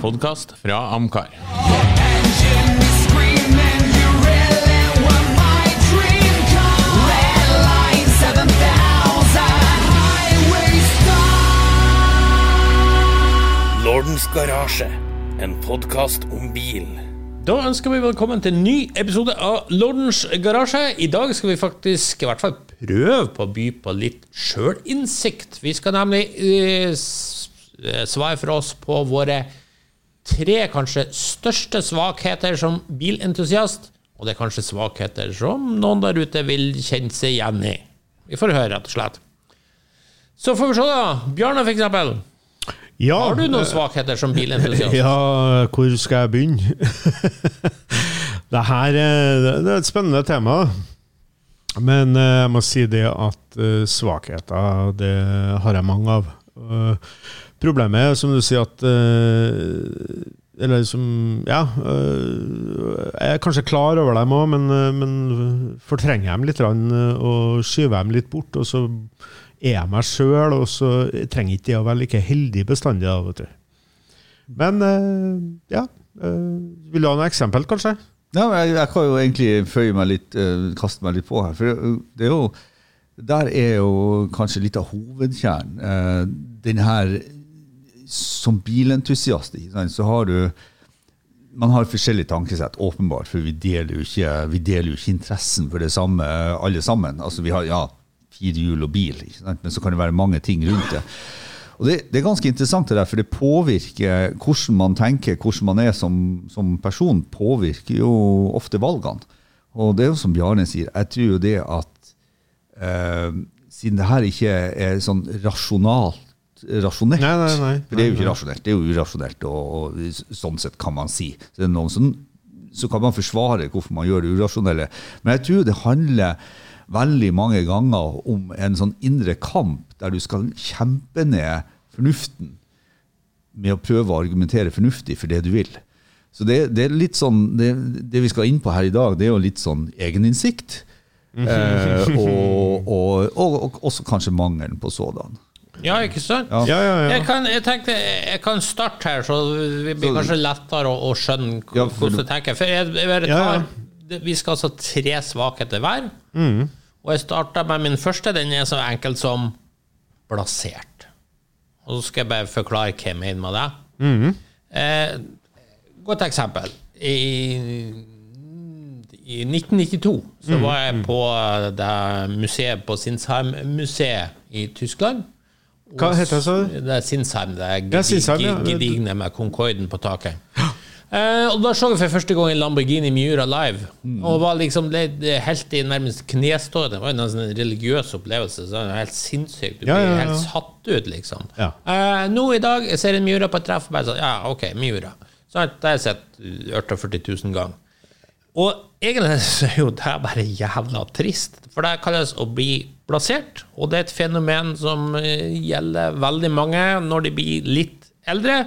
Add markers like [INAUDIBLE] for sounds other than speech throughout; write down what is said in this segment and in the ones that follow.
podkast fra Amcar. Engine is screaming, you really were my dream car. Red line 7000, highway star. Lordens garasje, en podkast om bil. Da ønsker vi velkommen til en ny episode av Lordens garasje. I dag skal vi faktisk i hvert fall prøve på å by på litt sjølinnsikt. Vi skal nemlig uh, s- eh, svare for oss på våre tre kanskje største svakheter som bilentusiast. Og det er kanskje svakheter som noen der ute vil kjenne seg igjen i. Vi får høre, rett og slett. Så får vi se, da. Bjarne, eksempel. Ja, Har du noen svakheter som bilentusiast? [LAUGHS] Ja, hvor skal jeg begynne? [LAUGHS] det her er, det er et spennende tema. Men eh, jeg må si det at eh, svakheter, det har jeg mange av. Eh, problemet er, som du sier, at øh, Eller som Ja. Øh, jeg er kanskje klar over dem òg, men, øh, men fortrenger dem litt eh, og skyver dem litt bort. Og så er jeg meg sjøl, og så trenger ikke det å være like heldig bestandig. da, vet du. Men eh, ja. eh, vil du ha noe eksempel, kanskje? Ja, jeg, jeg kan jo egentlig føye meg litt, eh, kaste meg litt på her. For det, er jo, der er jo kanskje litt av hovedkjernen. Uh, den her Som bilentusiast så har du Man har forskjellig tankesett, åpenbart, for vi deler jo ikke, vi deler jo ikke interessen for det samme, alle sammen. Altså Vi har ja, fire hjul og bil, men så kan det være mange ting rundt det. Og det, det er ganske interessant, det der, for det påvirker hvordan man tenker, hvordan man er som, som person, påvirker jo ofte valgene. Og det er jo som Bjarne sier, jeg tror jo det at eh, siden det her ikke er sånn rasjonalt rasjonelt, Nei, nei, nei. for det er jo ikke rasjonelt, det er jo urasjonelt, og, og sånn sett kan man si. Så, som, så kan man forsvare hvorfor man gjør det urasjonelle. Men jeg tror det handler veldig mange ganger om en sånn indre kamp der du skal kjempe ned fornuften med å prøve å argumentere fornuftig for det du vil. Så det, det er litt sånn, det, det vi skal inn på her i dag, det er jo litt sånn egeninnsikt. Eh, og, og, og, og også kanskje mangelen på sådan. Ja, ikke sant? Ja. Ja, ja, ja. Jeg, kan, jeg tenkte jeg kan starte her, så det blir Så- kanskje lettere å, å skjønne Ja, for hvordan du- jeg tenker. For jeg, jeg bare Ja, ja. tar, Vi skal altså tre svakheter hver. Mm. Og jeg starta med min første. Den er så enkel som blasert. Og så skal jeg bare forklare hva jeg mener med det. Mm. Eh, godt eksempel. I, I 1992 så Mm. var jeg på det museet på Sinsheim-museet i Tyskland. Hva heter det, sa du? Det er Sinsheim, det er Ja, Sinsheim, ja. gedigne med Concorden på taket. Eh, og Da så jeg for første gang en Lamborghini Miura live. Mm. Og var liksom helt i nærmest knestående. Det var nesten en religiøs opplevelse. Så det var helt sinnssykt. Du blir ja, ja. helt satt ut, liksom. Eh, nå i dag jeg ser en Miura på et treff og bare sånn Ja, OK, Miura. Så har jeg sett 48 000 ganger. Og egentlig så er jo det bare jævla trist, for det kalles å bli plassert, og det er et fenomen som eh, gjelder veldig mange når de blir litt eldre.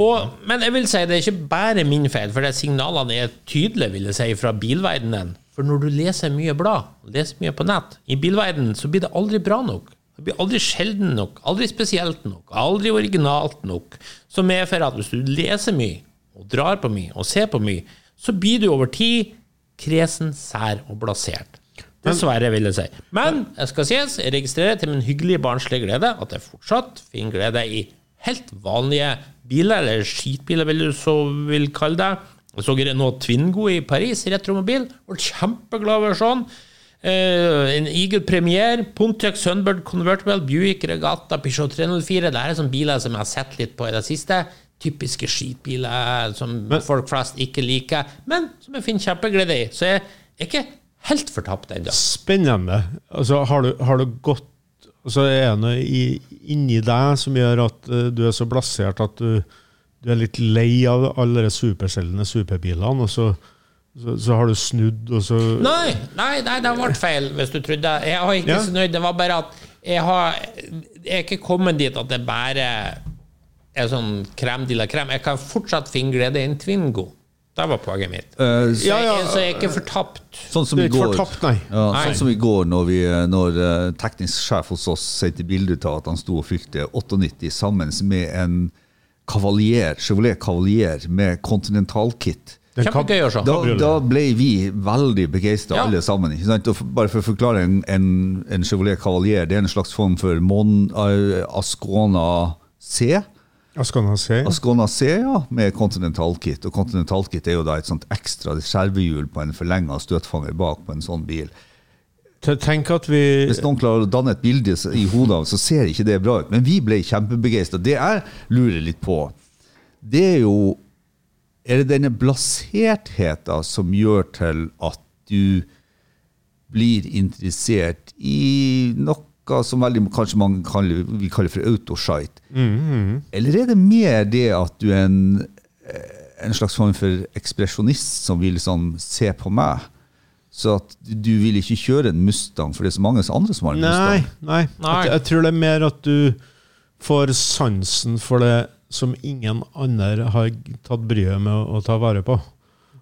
og, men jeg vil si det er ikke bare min feil, for det signalene er tydelige vil jeg si, fra bilverdenen. For når du leser mye blad, leser mye på nett, i bilverdenen så blir det aldri bra nok. Det blir aldri sjelden nok, aldri spesielt nok, aldri originalt nok. Som medfører at hvis du leser mye, og drar på mye, og ser på mye, så blir du over tid kresen, sær og blasert. Dessverre, vil jeg si. Men jeg skal sies, jeg registrerer til min hyggelige barnslige glede at jeg fortsatt finner glede i helt vanlige biler, eller skitbiler, vil du så vil kalle det. Jeg så nå Twingo i Paris, retromobil. Ble kjempeglad over sånn. Uh, en Eagle Premier, Pontiac Sunbird Convertible, Buick Regatta, Peugeot 304. Det er sånne biler som jeg har sett litt på i det siste. Typiske skitbiler som folk flest ikke liker, men som jeg finner kjempeglede i. Så jeg er ikke helt fortapt ennå. Spennende. Altså, har, du, har du gått altså, Er det noe i, inni deg som gjør at uh, du er så blasert at du, du er litt lei av alle de superselgende superbilene, og så, så, så har du snudd, og så Nei, nei, nei, det ble feil, hvis du trodde Jeg har ikke Ja. så nøyd. Det var bare at jeg har Jeg er ikke kommet dit at det bare er sånn krem de la krem. Jeg kan fortsatt finne glede i en Twingo. Det var poenget mitt. Uh, Så jeg, så jeg er ikke fortapt. Sånn som i går, fortapt, nei. Ja, Nei. sånn som i går når, vi, når eh, teknisk sjef hos oss sendte bilde av at han sto og fylte 98 sammen med en Cavalier, Chevrolet Cavalier med Continental-kit. Den Kjempegøy å se. Da, da ble vi veldig begeistra, Ja. alle sammen. Ikke sant? Bare for å forklare en, en, en Chevrolet Cavalier, det er en slags form for Mon, uh, Ascona C. Ascona C. Ja, med Continental-kit. Og Continental-kit er jo da et sånt ekstra skjervehjul på en forlenga støtfanger bak på en sånn bil. Tenk at vi Hvis noen klarer å danne et bilde i hodet av, så ser ikke det bra ut. Men vi ble kjempebegeistra. Det jeg lurer litt på, det er jo Er det denne blasertheten som gjør til at du blir interessert i noe som veldig, kanskje mange kaller, vil kalle for autoshite? Eller er det mer det at du er en, eh, en slags form for ekspresjonist som vil sånn se på meg? Så at du vil ikke kjøre en Mustang, for det er så mange andre som har en Nei, Mustang. nei. Nei. Jeg tror det er mer at du får sansen for det som ingen andre har tatt bryet med å, å ta vare på.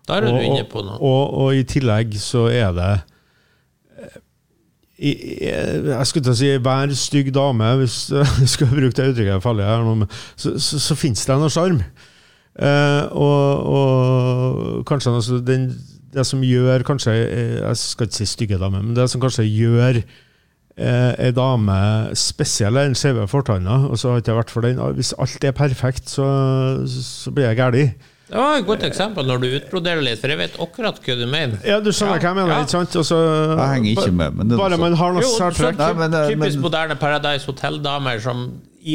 Der er du inne på noe. Og, og i tillegg så er det eh, jeg skulle til å si hver stygg dame, hvis [LAUGHS] jeg skal bruke det uttrykket farlig her, nå, så, så, så finnes det noe sjarm. Eh, og, og kanskje altså, den, det som gjør kanskje eh, Jeg skal ikke si stygge dame, men det som kanskje gjør eh, ei dame spesiell, er den skjeve fortanna. Og så har ikke vært for den. Hvis alt er perfekt, så, så blir jeg gæren. Det var et godt eksempel når du utbroderer litt, for jeg vet akkurat hva du mener. Ja, du skjønner hva jeg mener, ikke sant? Også, Jeg henger ikke med, men det er Bare sånn. man har noe særtrekk. Men, eh, typisk men- moderne Paradise Hotel-damer som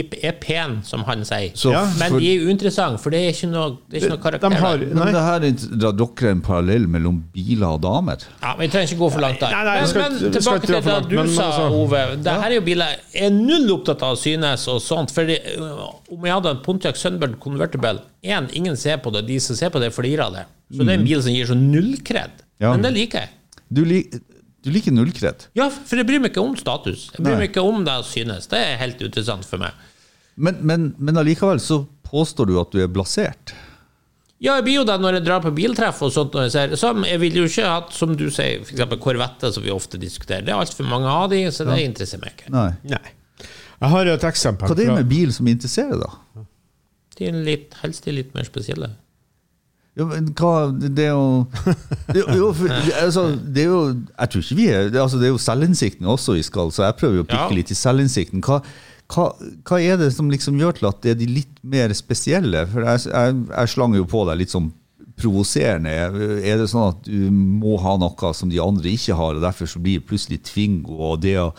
er pen, som han sier. Så Ja, Men for, de er uinteressante, for det er ikke noe, det er ikke noe karakter De har, men det her er- drar dere en parallell mellom biler og damer? Ja, Vi trenger ikke gå for langt der. Nei, nei, men, skal men, tilbake til det du men sa, altså- Ove. Det her er jo biler Jeg er null opptatt av å synes og sånt. For det, om jeg hadde en Pontiac Sunbird Convertible En, ingen ser på det. De som ser på det, flirer av det. Så det er en bil som gir så null kred. Ja. Men det liker jeg. Du, lik, du liker nullkred. Ja, for jeg bryr meg ikke om status. Jeg bryr Nei. meg ikke om det jeg synes. Det er helt interessant for meg. Men, men, men allikevel så påstår du at du er blasert. Ja, jeg blir jo det når jeg drar på biltreff og sånt. Når jeg ser, som jeg vil jo ikke ha, som du sier, f.eks. korvetter som vi ofte diskuterer. Det er altfor mange av de, så det interesserer meg ikke. Nei. nei. Jeg har et eksempel. Hva er det med bil som interesserer, da? De er litt, helst de litt mer spesielle. Ja, men hva Det er jo Jo, jo for, [LAUGHS] altså, det er jo Jeg tror ikke vi er det, altså, det er jo selvinnsikten også vi skal, så jeg prøver jo å pikke Ja. litt i selvinnsikten. Hva, hva, hva er det som liksom gjør til at det er de litt mer spesielle? For jeg, jeg, jeg slang jo på deg litt sånn provoserende. Er det sånn at du må ha noe som de andre ikke har, og derfor så blir det plutselig Tvingo og det å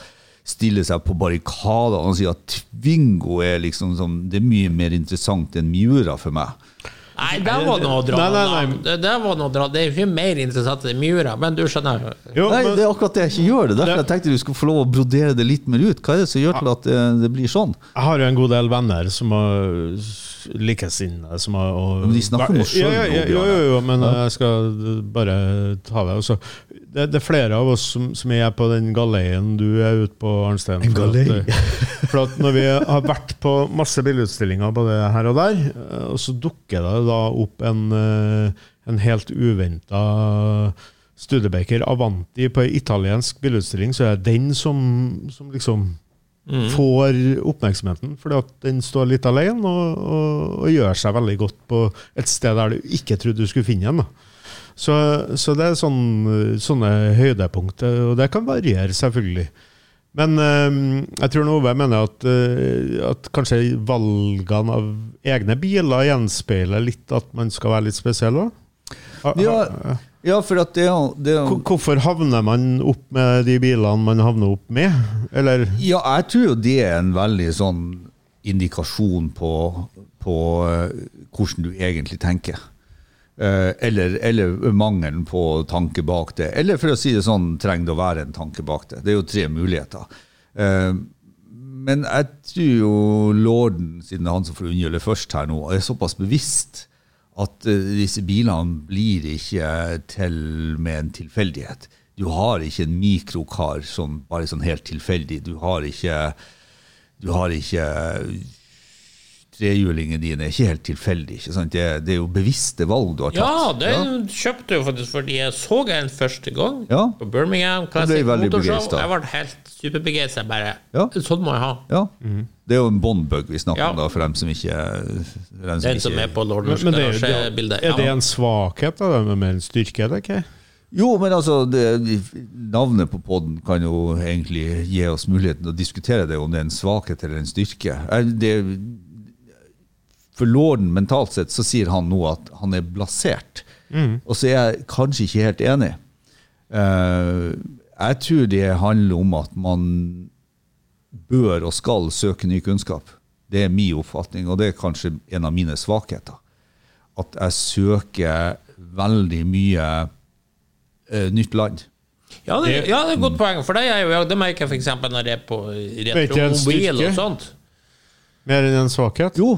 stille seg på barrikadene og si at Twingo er liksom som, det er mye mer interessant enn Miura for meg? Nei, det var noe å dra Nei, nei, nei. Det, det var noe å dra. Det er jo ikke mer interessant enn Miura, men du skjønner. Jo, Nei, men- det er akkurat det jeg ikke gjør. det Derfor jeg tenkte du skulle få lov å brodere det litt mer ut. Hva er det som gjør til at det, det blir sånn? Jeg har jo en god del venner som har likesinnede som har og, Men de snakker om oss sjøl. ja, ja, ja, men jeg skal bare ta det. Også. Det, det er flere av oss som, som er på den galeien du er ute på, Arnstein. En galei? eh, For at når vi har vært på masse bildeutstillinger både her og der, eh, og så dukker det da opp en, eh, en helt uventa Studebaker Avanti på ei italiensk bildeutstilling, så er det den som, som liksom får oppmerksomheten. Fordi at den står litt alene og, og, og gjør seg veldig godt på et sted der du ikke trodde du skulle finne den. Så, så det er sånn, sånne høydepunkter, og det kan variere, selvfølgelig. Men øh, jeg tror Ove mener at, øh, at kanskje valgene av egne biler gjenspeiler litt at man skal være litt spesiell òg? Ja, ja for at det det Hvorfor havner man opp med de bilene man havner opp med? Eller Ja, jeg tror jo det er en veldig sånn indikasjon på, på eh, hvordan du egentlig tenker. Eh, eller, eller mangelen på tanke bak det. Eller for å si det sånn, trenger det å være en tanke bak det. Det er jo tre muligheter. Eh, men jeg tror jo lorden, siden det er han som får unngjelde først her nå, er såpass bevisst at eh, disse bilene blir ikke til med en tilfeldighet. Du har ikke en mikrokar som bare sånn helt tilfeldig. Du har ikke, du har ikke trehjulingene dine er ikke helt tilfeldig. ikke sant? Det, er- det er jo bevisste valg du har tatt. Ja, det ja. kjøpte jeg jo faktisk fordi jeg så den første gang Ja. på Birmingham Classic Jeg ble veldig Motorshow. Jeg ble helt superbegeistra. Bare Ja. Sånn må jeg ha. Ja. Det er jo en Bond-bug vi snakker Ja. om, da, for dem som ikke dem Den som ikke- er på Lord Men, men det, er jo- Garasje-bildet. er det en svakhet, da? Er en styrke? eller ikke? Jo, men altså, det, navnet på podden kan jo egentlig gi oss muligheten å diskutere det, om det er en svakhet eller en styrke. Det, for lorden mentalt sett så sier han nå at han er blasert. Og så er jeg kanskje ikke helt enig. Uh, jeg tror det handler om at man bør og skal søke ny kunnskap. Det er min oppfatning, og det er kanskje en av mine svakheter. At jeg søker veldig mye uh, nytt land. Ja, det, ja, det er et godt poeng. For det, er jo, det merker jeg f.eks. når jeg er på retromobil og sånt. Mer enn en svakhet? Jo,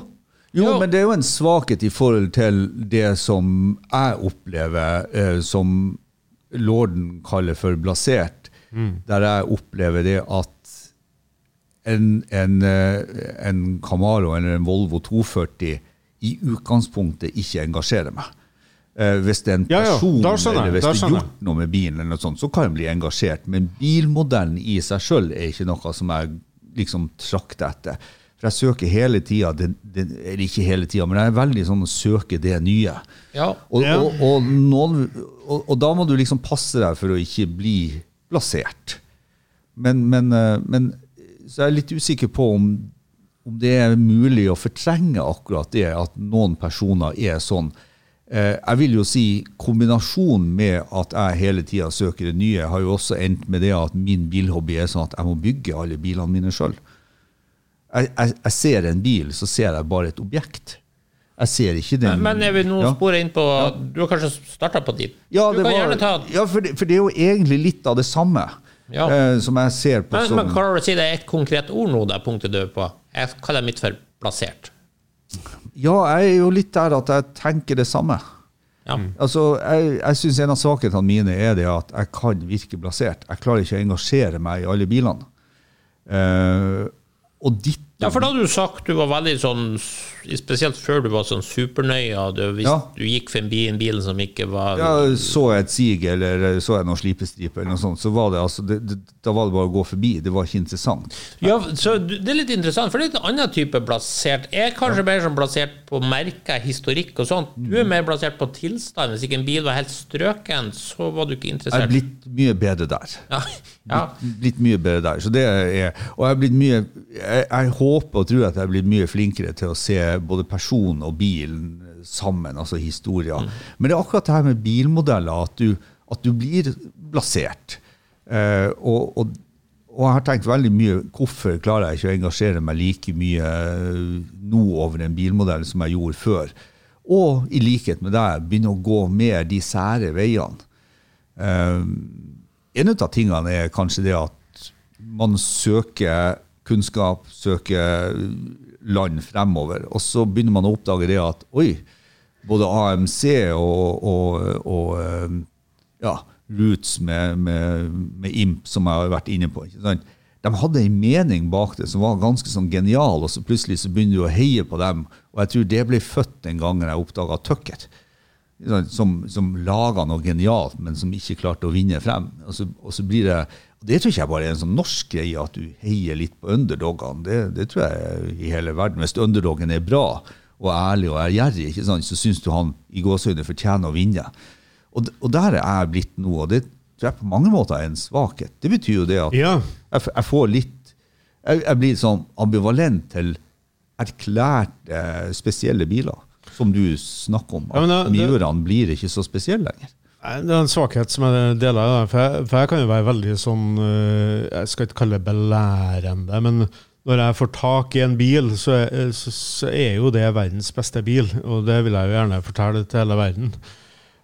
jo, Jo. men det er jo en svakhet i forhold til det som jeg opplever eh, som lorden kaller for blasert. Der jeg opplever det at en, en, eh, en Camaro eller en Volvo 240 i utgangspunktet ikke engasjerer meg. Eh, hvis det er en Ja, ja, person skjønner jeg, eller hvis det er gjort noe med bilen, eller noe sånt, så kan jeg bli engasjert. Men bilmodellen i seg sjøl er ikke noe som jeg liksom trakter etter. For jeg søker hele tida, eller ikke hele tida, men jeg er veldig sånn å søke det nye. Ja. Og, og, og, noen, og, og da må du liksom passe deg for å ikke bli plassert. Men, men, eh, men så er jeg litt usikker på om, om det er mulig å fortrenge akkurat det, at noen personer er sånn. Eh, Jeg vil jo si kombinasjonen med at jeg hele tida søker det nye, har jo også endt med det at min bilhobby er sånn at jeg må bygge alle bilene mine sjøl. Jeg, jeg, jeg ser en bil, så ser jeg bare et objekt. Jeg ser ikke den Men jeg vil nå Ja. spore inn på Du har kanskje starta på dit? Ja, du kan var, gjerne ta ja for, det, for det er jo egentlig litt av det samme Ja. eh, som jeg ser på Men, som men klarer du å si det er et konkret ord nå, det punktet du er på? Jeg kaller det mitt for plassert. Ja, jeg er jo litt der at jeg tenker det samme. Ja. Altså, Jeg, jeg syns en av svakhetene mine er det at jeg kan virke plassert. Jeg klarer ikke å engasjere meg i alle bilene. Eh, og ditt Ja, for da hadde du sagt du var veldig sånn Spesielt før du var sånn supernøya. Du, hvis Ja. du gikk forbi en bil som ikke var ja, Så jeg et sig eller så jeg noen slipestriper, eller noe sånt, så var det altså det, det, da var det bare å gå forbi. Det var ikke interessant. Ja, så Det er litt interessant, for det er en annen type plassert. Jeg er kanskje mer sånn plassert på merker, historikk og sånt. Du er mer plassert på tilstand. Hvis ikke en bil var helt strøken, så var du ikke interessert. Jeg er blitt mye bedre der. Ja, ja. blitt mye bedre der. Så det er, og jeg, er blitt mye, jeg, jeg håper og tror at jeg blir blitt mye flinkere til å se både personen og bilen sammen, altså historier. Men det er akkurat det her med bilmodeller, at du, at du blir blasert. Eh, og, og, og jeg har tenkt veldig mye hvorfor klarer jeg ikke å engasjere meg like mye eh, nå over en bilmodell som jeg gjorde før. Og i likhet med deg begynne å gå mer de sære veiene. Eh, en av tingene er kanskje det at man søker kunnskap, søke land fremover, og så begynner man å oppdage det at oi, både AMC og, og, og eh, ja, Roots med, med, med IMP, som jeg har vært inne på. De hadde en mening bak det som var ganske sånn genial, og så plutselig så begynner du å heie på dem. Og jeg tror det ble født den gangen jeg oppdaga Tucket. som, som laga noe genialt, men som ikke klarte å vinne frem. Og så, og så blir det og Det tror jeg bare er en sånn norsk greie, at du heier litt på underdogene. Det, det tror jeg i hele verden. Hvis underdogen er bra og ærlig og ærgjerrig, så syns du han i gåseøyne fortjener å vinne. Og, og der er jeg blitt nå, og det tror jeg på mange måter er en svakhet. Det betyr jo det at Ja. jeg, jeg får litt jeg, jeg blir sånn ambivalent til erklærte spesielle biler, som du snakker om. Ja, men det- blir ikke så spesielle lenger. Det er en svakhet som jeg deler. For, jeg, for jeg kan jo være veldig sånn øh, Jeg skal ikke kalle det belærende, men når jeg får tak i en bil, så er, så, så er jo det verdens beste bil. Og det vil jeg jo gjerne fortelle til hele verden.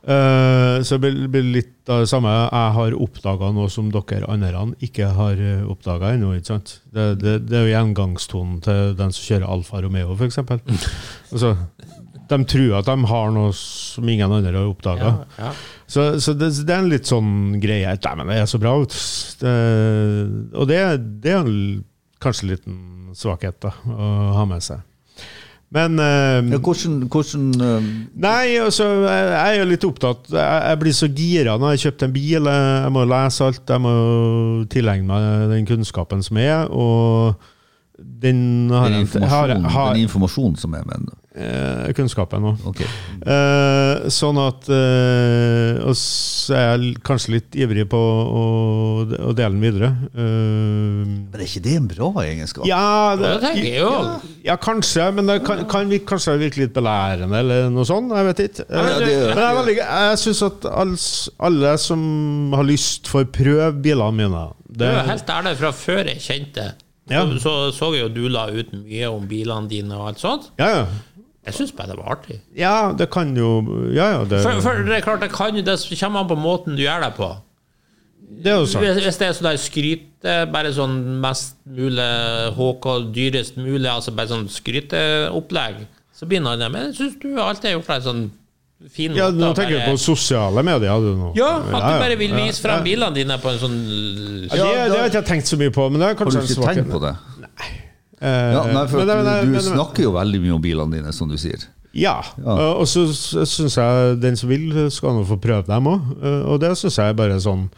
Uh, så det blir- blir litt av det samme. Jeg har oppdaga noe som dere andre ikke har oppdaga ennå. ikke sant? Det, det, det er jo gjengangstonen til den som kjører Alfa Romeo, f.eks. Altså, de tror at de har noe som ingen andre har oppdaga. Ja, ja. Så, så det, det er en litt sånn greie. Nei, men det er så bra ut. Det, og det, det er en- kanskje en liten svakhet da, å ha med seg. Men uh, Ja, hvordan, hvordan uh, Nei, altså, jeg jeg er jo litt opptatt Jeg, jeg blir så gira når jeg har kjøpt en bil. Jeg, jeg må lese alt, jeg må tilegne meg den kunnskapen som er, og den har den, informasjonen, har, har, den informasjonen som er med den? Eh, kunnskapen òg. Okay. Eh, sånn at eh, Og så er jeg kanskje litt ivrig på å, å dele den videre. Eh, Men er ikke det en bra egenskap? ja, Det tenker jeg jo. ja, kanskje, men det kan, kan vi, kanskje virke litt belærende, eller noe sånt. Jeg vet ikke. men det- men jeg, veldig, jeg syns at alle, alle som har lyst, får prøve bilene mine. Du er helt ærlig fra før jeg kjente Ja. så, så så jeg jo du la ut mye om bilene dine og alt sånt. ja, ja. Jeg syns bare det var artig. ja, det kan jo Ja, ja, det, For, for det er klart, det, kan, jo- det kommer an på måten du gjør det på. det er jo sant. Hvis hvis det er sånn der skryte, bare sånn mest mulig HK, dyrest mulig, altså bare sånn skryteopplegg, så blir det noe annet. Men jeg syns du alltid har gjort deg sånn fin Ja, nå tenker du på sosiale medier, du nå. Ja, at du bare vil vise frem ja. bilene dine på en sånn Ja, det, det har ikke tenkt så mye på, men det er Har du ikke tenkt på det? Eh, Ja, nei, for men- at men- du, men- snakker jo veldig mye om bilene dine, som du sier. Ja, og og så syns jeg den som vil, skal nå få prøve dem òg. Og det syns jeg er bare sånn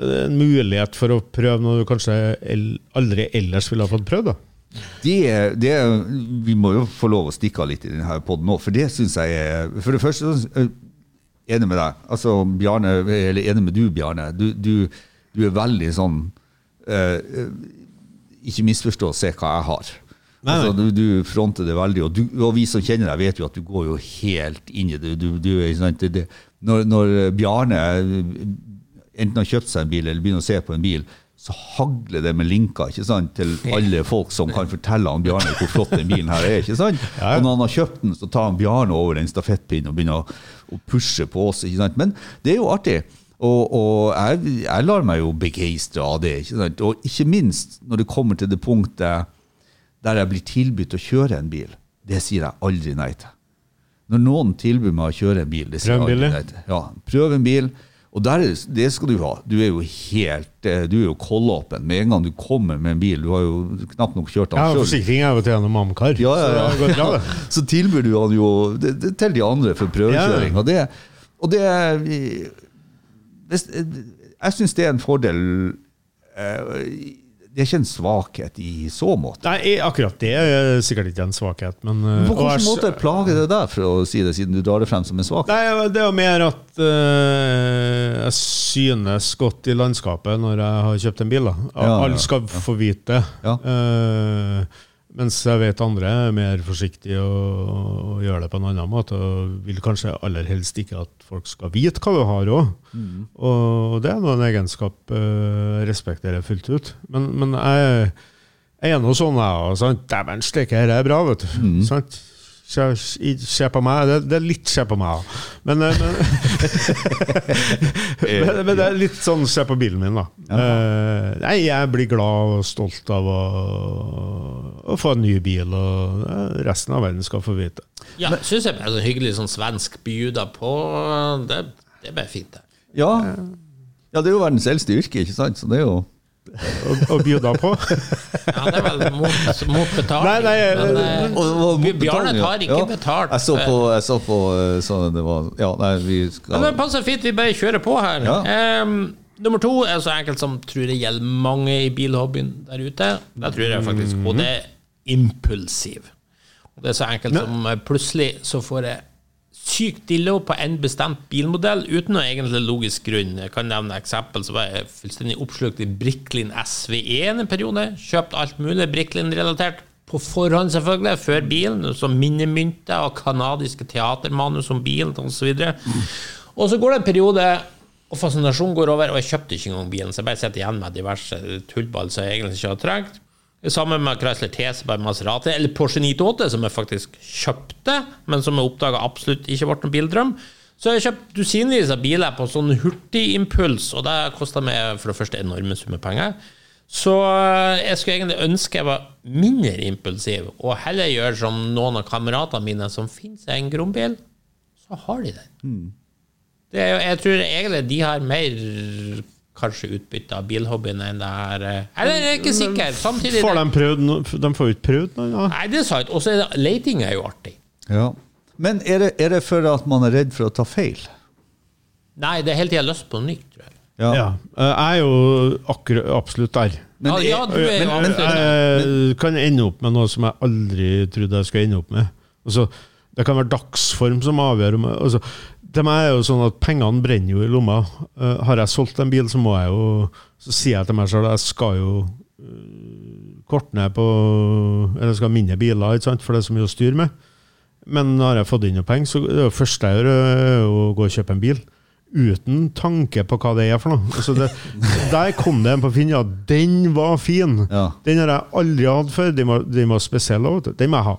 eh, en mulighet for å prøve noe du kanskje aldri ellers ville ha fått prøvd. da. Det, det, vi må jo få lov å stikke av litt i denne poden nå, for det syns jeg er For det første jeg er jeg enig med deg. Altså, Bjarne, eller enig med du, Bjarne. Du, du, du er veldig sånn eh, Ikke misforstå, se hva jeg har. Nei, Altså, du, du fronter det veldig, og, du, og vi som kjenner deg, vet jo at du går jo helt inn i det. Du, det når, når Bjarne enten har kjøpt seg en bil eller begynner å se på en bil, så hagler det med linker ikke sant, til alle folk som kan fortelle han Bjarne hvor flott den bilen her er. ikke sant? [LAUGHS] Ja. Og når han har kjøpt den, så tar han Bjarne over den stafettpinnen og begynner å, å pushe på oss. ikke sant? Men det er jo artig. Og, og jeg, jeg lar meg jo begeistre av det. ikke sant? Og ikke minst når det kommer til det punktet der jeg blir tilbudt å kjøre en bil. Det sier jeg aldri nei til. Når noen tilbyr meg å kjøre en bil, det sier jeg aldri nei til. Ja, prøv en bil. Og der, er- det skal du ha. Du er jo helt eh, Du er jo kollåpen med en gang du kommer med en bil. Du har jo knapt nok kjørt den sjøl. forsikring jeg til gjennom Amcar. Ja, ja, ja. Så Ja, bra. [LAUGHS] Så tilbyr du han jo det, det, til de andre for prøvekjøring. Ja. Og det, og det hvis, Jeg syns det er en fordel. eh, Det er ikke en svakhet i så måte. Nei, akkurat det er sikkert ikke en svakhet, men eh, På hvilken måte plager det deg, for å si det, siden du drar det frem som en svakhet? Nei, det er jo mer at uh, jeg synes godt i landskapet når jeg har kjøpt en bil. da. Ja, ja, Alle skal få vite det. Ja. Mens jeg vet andre er mer forsiktige og, og gjør det på en annen måte. Og vil kanskje aller helst ikke at folk skal vite hva du har òg. Mm. Og det er nå en egenskap eh, jeg respekterer fullt ut. Men, men jeg, jeg er nå sånn, jeg òg. Dæven steike, dette er bra, vet du. Mm. Sant? Se, på meg. Det, det er litt se på meg òg. Men, eh, [LAUGHS] [LAUGHS] men, men, det er litt sånn se på bilen min, da. Eh, nei, jeg blir glad og stolt av å, å få en ny bil, og eh, resten av verden skal få vite. Ja, syns jeg det er sånn hyggelig sånn svensk bjuda på. Det, det er bare fint, det. Ja. ja, det er jo verdens eldste yrke, ikke sant? Så det er jo Og, og bjuda på. Ja, det er vel mot, mot betaling. Nei, nei, men, eh, Og- og mot Bjarne betaling, ja. tar ikke Ja, betalt. Jeg så på, jeg så på eh, sånn det var Ja, nei, vi Men skal det passer fint, vi bare kjører på her. Ja. Ehm, nummer to er så enkelt som tror jeg gjelder mange i bilhobbyen der ute. Det tror jeg faktisk Og det er impulsiv. Og det er så enkelt som eh, plutselig så får jeg sykt dillo på en bestemt bilmodell uten noe egentlig logisk grunn. Jeg kan nevne eksempel. Så var jeg fullstendig oppslukt i Bricklin SV1 en periode. Kjøpt alt mulig Bricklin-relatert. På forhånd, selvfølgelig, før bilen. Som minnemynter og kanadiske teatermanus om bilen osv. Og så går det en periode, og fascinasjonen går over, og jeg kjøpte ikke engang bilen, så jeg bare sitter igjen med diverse tullball som jeg egentlig ikke har trengt. Sammen med Chrysler TC by Maserati, eller Porsche 928, som jeg faktisk kjøpte, men som jeg oppdaga absolutt ikke ble noen bildrøm. Så jeg har kjøpt dusinvis av biler på sånn hurtigimpuls, og det kosta meg for det første enorme summer penger. Så eh, jeg skulle egentlig ønske jeg var mindre impulsiv, og heller gjøre som noen av kameratene mine som finner seg en grombil, så har de den. Er, jo- jeg tror egentlig de har mer kanskje utbytte av bilhobbyen enn det her eh, Eller jeg er ikke sikker. Samtidig Får de prøvd no- De får ikke prøvd noe? Ja. Nei, det er sant. Og så er det leting er jo artig. Ja. Men er det, er det for at man er redd for å ta feil? Nei, det er hele tida lyst på noe nytt, tror jeg. Ja. Ja. Eh, Jeg er jo akkurat, absolutt der. Men ja, ja, er men- men- Jeg kan ende opp med noe som jeg aldri trodde jeg skulle ende opp med. Altså, det kan være dagsform som avgjør. om- Altså, til meg er jo sånn at Pengene brenner jo i lomma. Uh, har jeg solgt en bil, så må jeg jo Så sier jeg til meg at jeg skal jo uh, korte ned på Eller skal ha mindre biler, ikke sant? for det er så mye å styre med. Men har jeg fått inn noe penger, så det er det første jeg gjør, er å gå og kjøpe en bil. Uten tanke på hva det er for noe. Altså det, [LAUGHS] der kom det en på Finn, ja. Den var fin! Ja. Den har jeg aldri hatt før. Den var, den var spesiell. Den må jeg ha.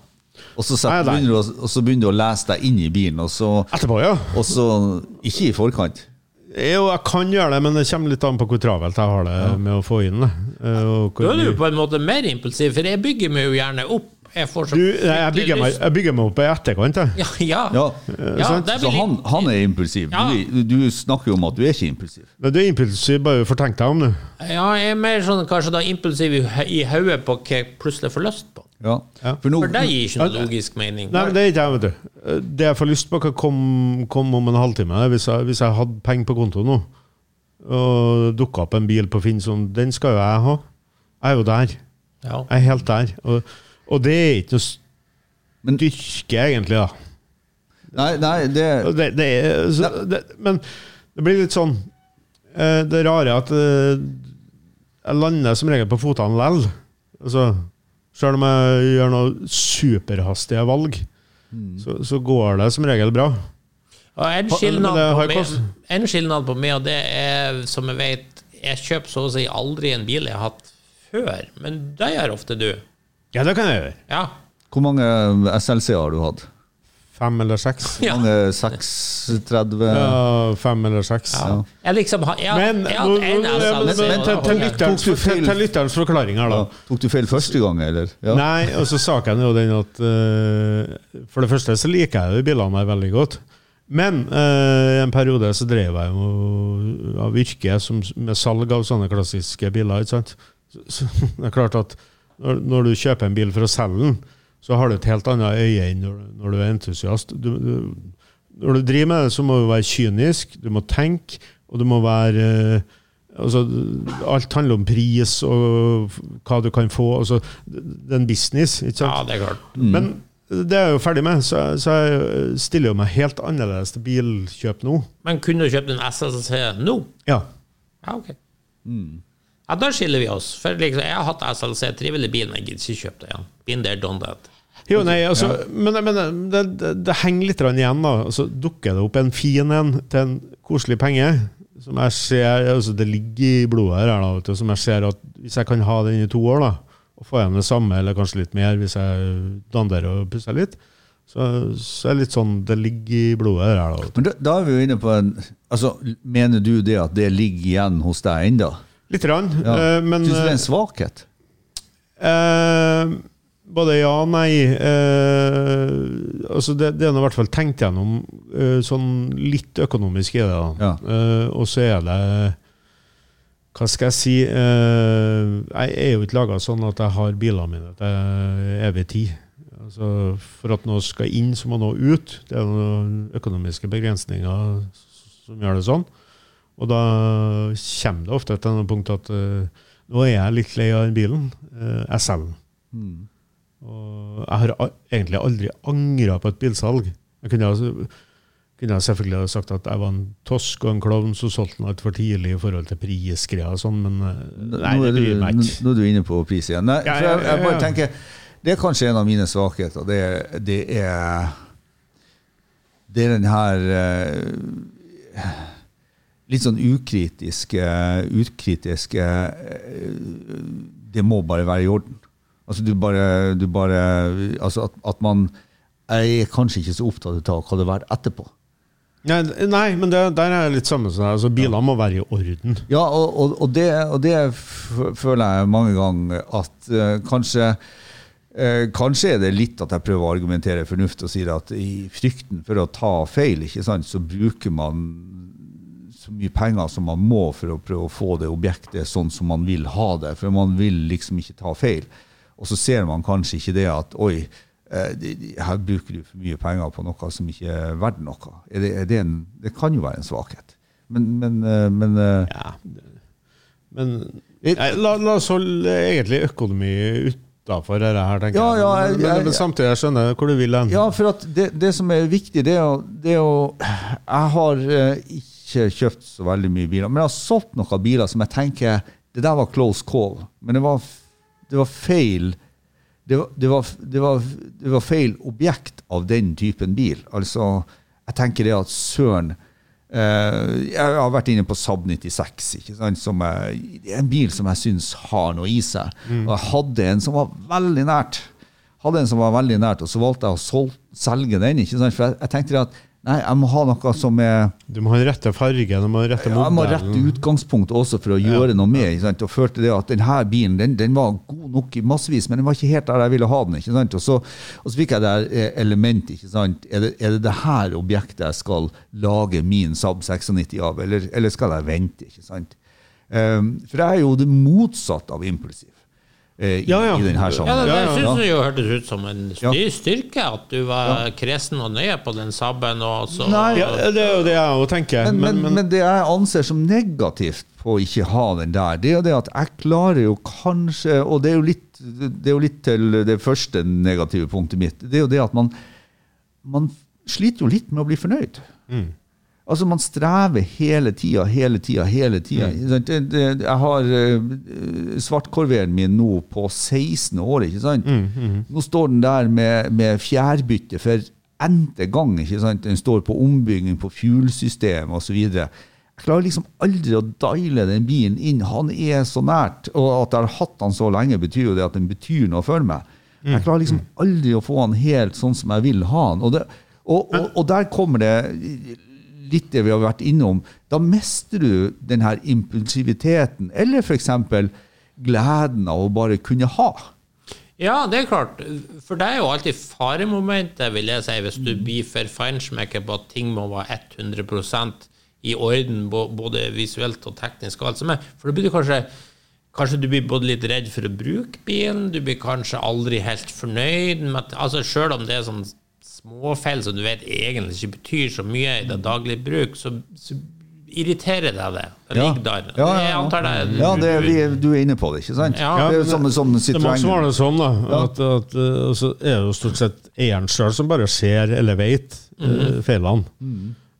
Og så, setter, Nei, nei. begynner du, og så begynner du å lese deg inn i bilen, og så, Etterpå, ja. og så Ikke i forkant. Jo, jeg kan gjøre det, men det kommer litt an på hvor travelt jeg har det med å få inn det. Eh, Da er du på en måte mer impulsiv, for jeg bygger meg jo gjerne opp. Jeg får så du, jeg, bygger meg, jeg bygger meg opp i etterkant, jeg. Ja, ja. Ja. Ja, det Så han, han er impulsiv. Ja. Du, du snakker jo om at du er ikke impulsiv. Men du er impulsiv, bare fortenk deg om, du. Ja, jeg er mer sånn kanskje da impulsiv i, i hodet på hva jeg plutselig får lyst på. Ja. Ja. For nå, For det gir ikke noe logisk mening. Nei, men det er ikke jeg, vet du. Det jeg får lyst på, kan komme kom om en halvtime. Hvis jeg, hvis jeg hadde penger på konto nå, og dukka opp en bil på Finn sånn, den skal jo jeg ha. Jeg er jo der. Ja. Jeg er helt der. Og, og det er ikke noe Men- styrke, egentlig, da. nei, nei, det Det, det er, så, det, men det blir litt sånn eh, Det rare er at eh, jeg lander som regel på føttene likevel. Altså, selv om jeg gjør noen superhastige valg, så, så går det som regel bra. Og en skillnad skilnad, det har på meg, en skilnad på meg, og det er, som jeg vet Jeg kjøper så å si aldri en bil jeg har hatt før, men det gjør ofte du. Ja, det kan jeg gjøre. Ja. Hvor mange SLC har du hatt? Fem eller seks. Ja. Mange 36? Ja, fem eller seks. ja. Jeg liksom har Jeg, Men, jeg en til, lytterens, Tok du feil? til, til lytterens forklaring her, da. Ja. Tok du feil første gang, eller? Ja. Nei, og så saken er jo den at eh, For det første så liker jeg jo bilene her veldig godt. Men eh, i en periode så drev jeg jo av yrke som, med salg av sånne klassiske biler. ikke sant? Så, så [LAUGHS] det er klart at når, når du kjøper en bil for å selge den, så har du et helt annet øye enn når, når du er entusiast. Du, du, når du driver med det, så må du være kynisk, du må tenke, og du må være eh, Altså, alt handler om pris og hva du kan få. Altså, det er en business, ikke sant? Ja, det er klart. Men det er jeg jo ferdig med, så, så jeg stiller jo meg helt annerledes til bilkjøp nå. Men kunne du kjøpt en SSC nå? Ja. Ja, ok. Ja, Da skiller vi oss. For liksom, Jeg har hatt SLC, trivelig bil, men jeg gidder ikke kjøpe det igjen. Been there, done that. Jo, nei, altså, Men, men det, det, det henger litt igjen, da. Altså, dukker det opp en fin en til en koselig penge, som jeg ser altså, Det ligger i blodet her, da, vet du, som jeg ser at hvis jeg kan ha den i to år, da, og få igjen det samme, eller kanskje litt mer, hvis jeg danderer og pusser litt, så, så er det litt sånn Det ligger i blodet her, da. Men da, da er vi jo inne på en altså, Mener du det at det ligger igjen hos deg ennå? Litt grann, Ja. Uh, men Syns du det er eh, en svakhet? Uh, både ja og nei. Uh, altså det, det er i hvert fall tenkt gjennom Uh, sånn litt økonomisk i det. da. Ja. Eh, og så er det Hva skal jeg si eh, Jeg er jo ikke laga sånn at jeg har bilene mine til evig tid. Altså, for at noe skal inn, så må noe ut. Det er noen økonomiske begrensninger som gjør det sånn. Og da kommer det ofte til noe punkt at uh, nå er jeg litt lei av den bilen. Uh, jeg selger den. Og jeg har egentlig aldri angra på et bilsalg. Jeg kunne, altså, kunne jeg selvfølgelig ha sagt at jeg var en tosk og en klovn som solgte den altfor tidlig i forhold til prisgreier og sånn, men eh, nei, nå, er du, nå, er du inne på pris igjen. Nei, Ja, jeg, ja, jeg bare ja. tenker Det er kanskje en av mine svakheter. Det, det er Det er den her eh, litt sånn ukritiske Ukritiske eh, Det må bare være i orden. Altså du bare, du bare altså at, at man er kanskje ikke så opptatt av hva det har vært etterpå. Nei, nei, men det, der er det litt samme som deg. Altså, bilene må være i orden. Ja, og, og, og, det, og det føler jeg mange ganger at uh, kanskje eh, Kanskje er det litt at jeg prøver å argumentere fornuft og sier at i frykten for å ta feil, ikke sant, så bruker man så mye penger som man må for å prøve å få det objektet sånn som man vil ha det. For man vil liksom ikke ta feil. Og så ser man kanskje ikke det at oi, eh, her bruker du for mye penger på noe som ikke er verdt noe. Er det, er det, en, det kan jo være en svakhet. Men, men, eh, men eh, Ja. Men nei, la, la oss holde egentlig økonomi utafor dette her, tenker Ja, jeg. ja, jeg- men, men, jeg- men samtidig jeg skjønner jeg hvor du vil hen. Ja, for det, det som er viktig, det er å, det er å Jeg har eh, ikke kjøpt så veldig mye biler, men jeg har solgt noen biler som jeg tenker Det der var close call, men det var, det var feil det var, det, var, det, var, det var feil objekt av den typen bil. Altså, jeg tenker det at søren eh, Jeg har vært inne på Saab 96, ikke sant? Som er, det en bil som jeg syns har noe i seg. Og jeg hadde en som var veldig nært hadde en som var veldig nært, og så valgte jeg å selge den. For jeg, jeg tenkte at nei, jeg må ha noe som er Du må ha den rette fargen, du må ha rette ja, jeg må ha rett utgangspunkt også for å gjøre noe med. Ikke sant? Og følte det at denne bilen den, den var god nok i massevis, men den var ikke helt der jeg ville ha den. ikke sant? Og så, og så fikk jeg det eh, elementet. ikke sant? Er det, er det det her objektet jeg skal lage min Saab 96 av, eller, eller skal jeg vente? ikke sant? Um, for jeg er jo det motsatte av impulsiv i, Ja, ja. i denne Ja, det, det jeg jo hørtes ut som en styrke, at du var kresen og nøye på den sabben. Og så, Nei, Ja, det er jo det jeg òg tenker. Men, men, men, men det jeg anser som negativt på å ikke ha den der, det er jo det at jeg klarer jo kanskje Og det er jo litt, det er jo litt til det første negative punktet mitt. Det er jo det at man, man sliter jo litt med å bli fornøyd. Altså Man strever hele tida, hele tida, hele tida. Det- Jeg har uh, svartkorveren min nå på 16 år. ikke sant? Nå står den der med, med fjærbytte for n-te gang. ikke sant? Den står på ombygging på fuelsystem osv. Jeg klarer liksom aldri å diale den bilen inn. Han er så nært. Og at jeg har hatt han så lenge, betyr jo det at den betyr noe for meg. Jeg klarer liksom aldri å få han helt sånn som jeg vil ha han. Og, det, og, og, og der kommer det litt det vi har vært innom. Da mister du den her impulsiviteten, eller f.eks. gleden av å bare kunne ha. Ja, det er klart. For det er jo alltid faremomentet, vil jeg si, hvis du blir for feinschmecker på at ting må være 100% i orden, både visuelt og teknisk og alt som er. For da blir du kanskje Kanskje du blir både litt redd for å bruke bilen, du blir kanskje aldri helt fornøyd med at altså Selv om det er sånn småfeil som du vet egentlig ikke betyr så mye i det daglige bruk, så, så irriterer deg det. Det ligger der. Ja, ja, Jeg ja. antar det. ja det, vi, du er inne på det, ikke sant? Ja, det er jo sånn, som det må være sånn da, at, at altså, er det jo stort sett eieren sjøl som bare ser eller vet -hmm. feilene.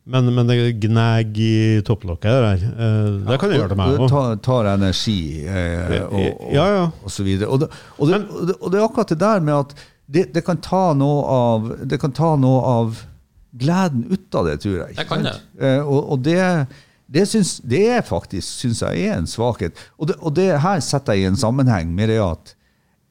Men, men det gnag i topplokket der, det det kan du gjøre til meg Det tar, tar energi eh, og, og, Ja, ja. og så videre. Og det, og, det, og, det, og det er akkurat det der med at det, det, kan ta noe av, det kan ta noe av gleden ut av det, tror jeg. Det kan sant? Eh, og, og det, det, syns, det er faktisk, syns jeg, er en svakhet. Og det, og det her setter jeg i en sammenheng med det at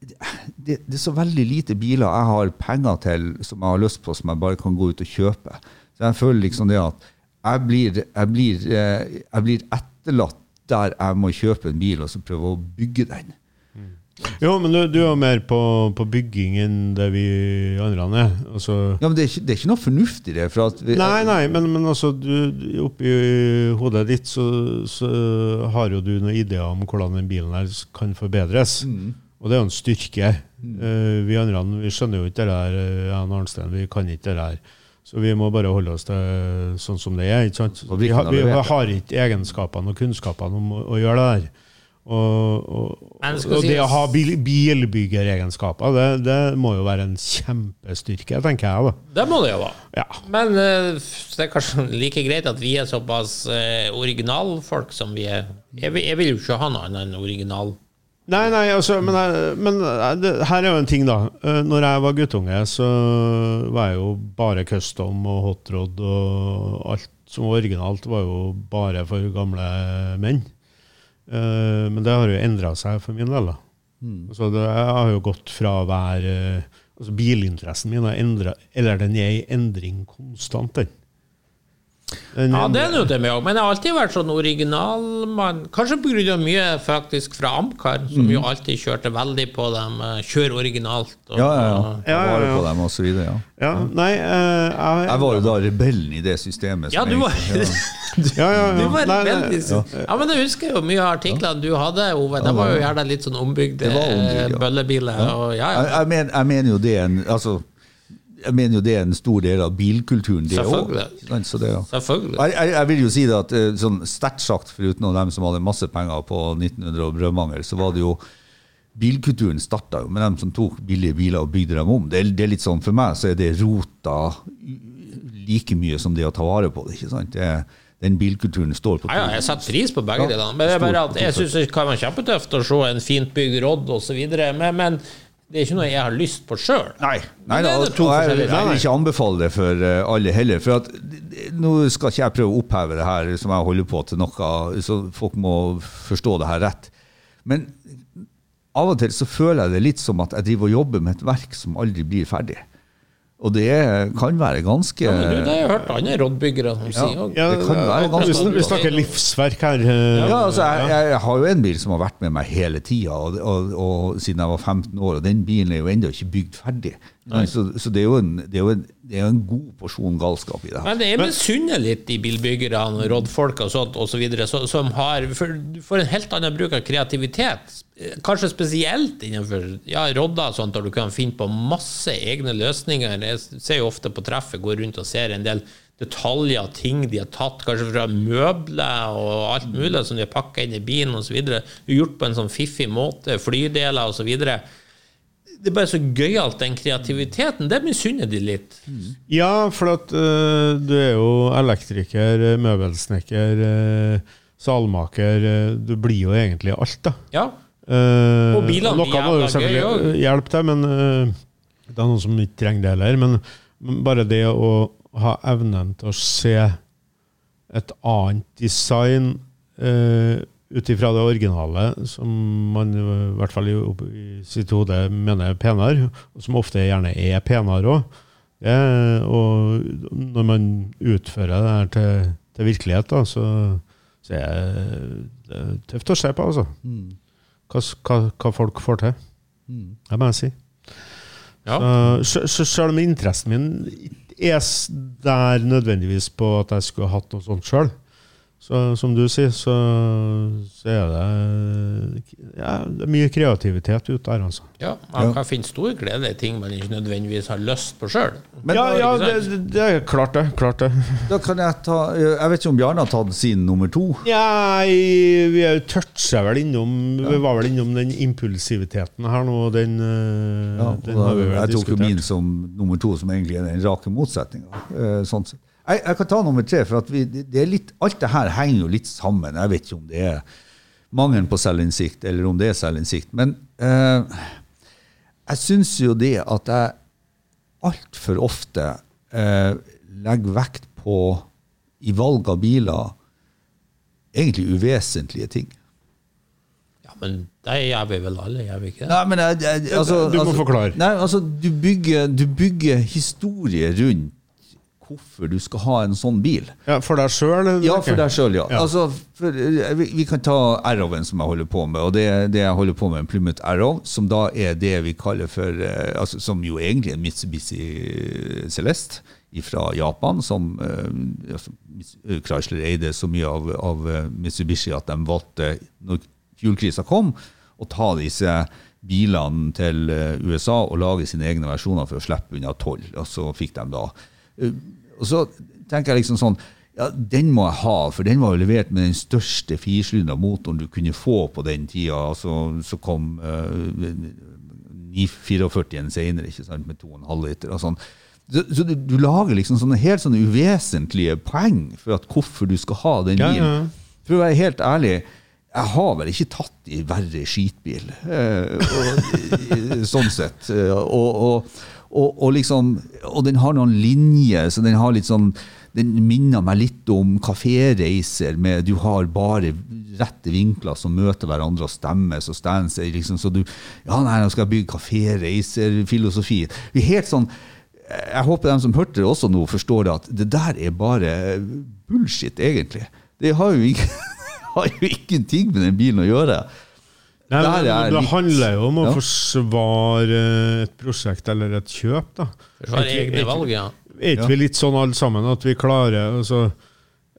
det, det er så veldig lite biler jeg har penger til som jeg har lyst på, som jeg bare kan gå ut og kjøpe. Så jeg føler liksom det at jeg blir, jeg blir, eh, jeg blir etterlatt der jeg må kjøpe en bil og så prøve å bygge den. Jo, men du, du er jo mer på, på bygging enn det vi andre er. Altså, Ja, men det er ikke, det er ikke noe fornuft i det. Vi, Nei, nei, men, men altså, du, oppi hodet ditt så, så har jo du noen ideer om hvordan den bilen her kan forbedres. Og det er jo en styrke. Eh, vi andre vi skjønner jo ikke det der, Jan Arnstein, vi kan ikke det der. Så vi må bare holde oss til sånn som det er. ikke sant? Vi vi har ikke egenskapene og kunnskapene om å, å gjøre det der. Og, og, og det å ha bil, bilbyggeregenskaper, det, det må jo være en kjempestyrke, tenker jeg. da. Det må det jo være. Ja. Men eh, det er kanskje [LAUGHS] like greit at vi er såpass eh, originalfolk som vi er. Jeg, jeg vil jo ikke ha noe annet enn original. Nei, nei, altså, men, jeg- men eh, det, her er jo en ting, da. Eh, Når jeg var guttunge, så var jeg jo bare custom og hotrod, og alt som var originalt, var jo bare for gamle menn. Eh, Men det har jo endra seg for min del. da. Altså, det, jeg har jo gått fra å være eh, altså Bilinteressen min har endra eller den er i endring konstant. den. Den- Ja, det er nå det med òg, men jeg har alltid vært sånn originalmann. Kanskje pga. mye faktisk fra Amcar, som jo alltid kjørte veldig på dem. eh, Kjør originalt. Og, Ja, ja, ja. Ja, ja, vare ja. på dem og så videre, ja. Ja, nei, uh, jeg, Jeg var jo da rebellen i det systemet. Ja, du var, [LAUGHS] ja, ja, ja. du var nei, ja. men jeg husker jo mye av artiklene du hadde, Ove. Det var jo gjerne litt sånn ombygde ombygd, ja. bøllebiler. Og, ja, Jeg, ja. jeg, men, jeg mener jo det en altså, jeg mener jo det er en stor del av bilkulturen, det òg. Selvfølgelig. Selvfølgelig. Jeg, jeg, jeg vil jo si det at eh, sånn sterkt sagt, foruten dem som hadde masse penger på 1900 og brødmangel, så var det jo Bilkulturen starta jo med dem som tok billige biler og bygde dem om. Det det er litt sånn, For meg så er det rota like mye som det å ta vare på det. ikke sant? Det, er- den bilkulturen står på Ja, ja, jeg setter pris på begge Ja, delene. Men det er bare at jeg syns det kan være kjempetøft å se en fint bygd Rodd osv. Men, men det er ikke noe jeg har lyst på sjøl. Nei, nei og to jeg, jeg vil ikke anbefale det for eh, alle heller. For at, Nå skal ikke jeg prøve å oppheve det her som jeg holder på til noe, så folk må forstå det her rett. Men av og til så føler jeg det litt som at jeg driver og jobber med et verk som aldri blir ferdig. Og det kan være ganske Ja, men du, det har jeg hørt andre rådbyggere som sier òg. Ja, Det kan være ganske vi, vi snakker livsverk her. eh, Ja, altså, jeg, jeg, jeg har jo en bil som har vært med meg hele tida, og, og, og siden jeg var 15 år, og den bilen er jo ennå ikke bygd ferdig. Så, så det, er jo en, det, er jo en, det er en god porsjon galskap i det her. Men det er misunnelig litt de bilbyggerne, og sånt og så videre, så, som har for, for en helt annen bruk av kreativitet. Kanskje spesielt innenfor ja, rodder og sånt, der du kan finne på masse egne løsninger. Jeg ser jo ofte på treffet, går rundt og ser en del detaljer, ting de har tatt, kanskje fra møbler og alt mulig som de har pakka inn i bilen osv. Gjort på en sånn fiffig måte, flydeler osv. Det er bare så gøyalt, den kreativiteten. Det misunner de litt. Ja, for at uh, du er jo elektriker, eh, møbelsnekker, uh, salmaker. uh, du blir jo egentlig alt, da. Ja. Uh, Og bilene noe må jo selvfølgelig hjelpe til, men det er noen som ikke trenger det heller. Men, men bare det å ha evnen til å se et annet design uh, ut ifra det originale, som man i hvert fall i, i sitt hode mener er penere, og som ofte gjerne er penere òg. Og når man utfører det her til, til virkelighet, da, så, så er det tøft å se på, altså hva, hva, hva folk får til. Det må jeg si. Ja. Så, så selv om interessen min er der nødvendigvis på at jeg skulle hatt noe sånt sjøl, så som du sier, så, så er det, ja, det er mye kreativitet ute der, altså. Ja, man kan finne stor glede i ting man ikke nødvendigvis har lyst på sjøl. Ja, ja det, det er klart det. Klart det. [LAUGHS] Da kan jeg ta Jeg vet ikke om Bjarne har tatt sin nummer to? Ja, vi er jo toucha vel innom Vi var vel innom den impulsiviteten her nå, og den, eh, Ja, den da, har vi vel jeg tok jo min som nummer to, som egentlig er den rake motsetninga. Eh, sånn sett. Jeg, jeg kan ta nummer tre, for at vi, det er litt, alt det her henger jo litt sammen. Jeg vet ikke om det er mangelen på selvinnsikt, eller om det er selvinnsikt. Men eh, jeg syns jo det at jeg altfor ofte eh, legger vekt på, i valg av biler, egentlig uvesentlige ting. Ja, men det gjør vi vel alle, gjør vi ikke det? Nei, men jeg, jeg, altså, Du må altså, forklare. Nei, altså, du bygger, du bygger historie rundt hvorfor du skal ha en sånn bil. Ja, For deg sjøl? Ja, for deg sjøl, ja. Ja. Altså, for, eh, vi, vi kan ta Arrowen som jeg holder på med, og det, det jeg holder på med, en Plymouth Arrow, som da er det vi kaller for eh, altså, Som jo egentlig er en Mitsubishi Celeste fra Japan, som eh, altså, Chrysler eide så mye av, av eh, Mitsubishi at de valgte, når fuelkrisa kom, å ta disse bilene til eh, USA og lage sine egne versjoner for å slippe unna toll. Og så fikk de da Og så tenker jeg liksom sånn ja, Den må jeg ha, for den var jo levert med den største firsylindra motoren du kunne få på den tida. Altså, så kom uh, 944 senere, ikke sant, med 2,5 liter og sånn. Så, så du, du lager liksom sånne helt sånne uvesentlige poeng for at hvorfor du skal ha den bilen. ja. For å være helt ærlig, jeg har vel ikke tatt i verre skitbil, eh, og, sånn sett. Eh, Og, og, og, og liksom Og den har noen linjer, så den har litt sånn den minner meg litt om kaféreiser med du har bare rette vinkler som møter hverandre og stemmes og stands. Liksom, så du Ja, nei, nå skal jeg bygge kaféreiserfilosofi. Er sånn jeg håper de som hørte det også nå, forstår at det der er bare bullshit, egentlig. Det har jo, ikke, [LAUGHS] har jo ingenting med den bilen å gjøre. Nei, Der men er det litt- handler jo om å Ja. forsvare et prosjekt eller et kjøp, da. Forsvare egne valg, ja. Er ikke vi litt sånn alle sammen at vi klarer altså,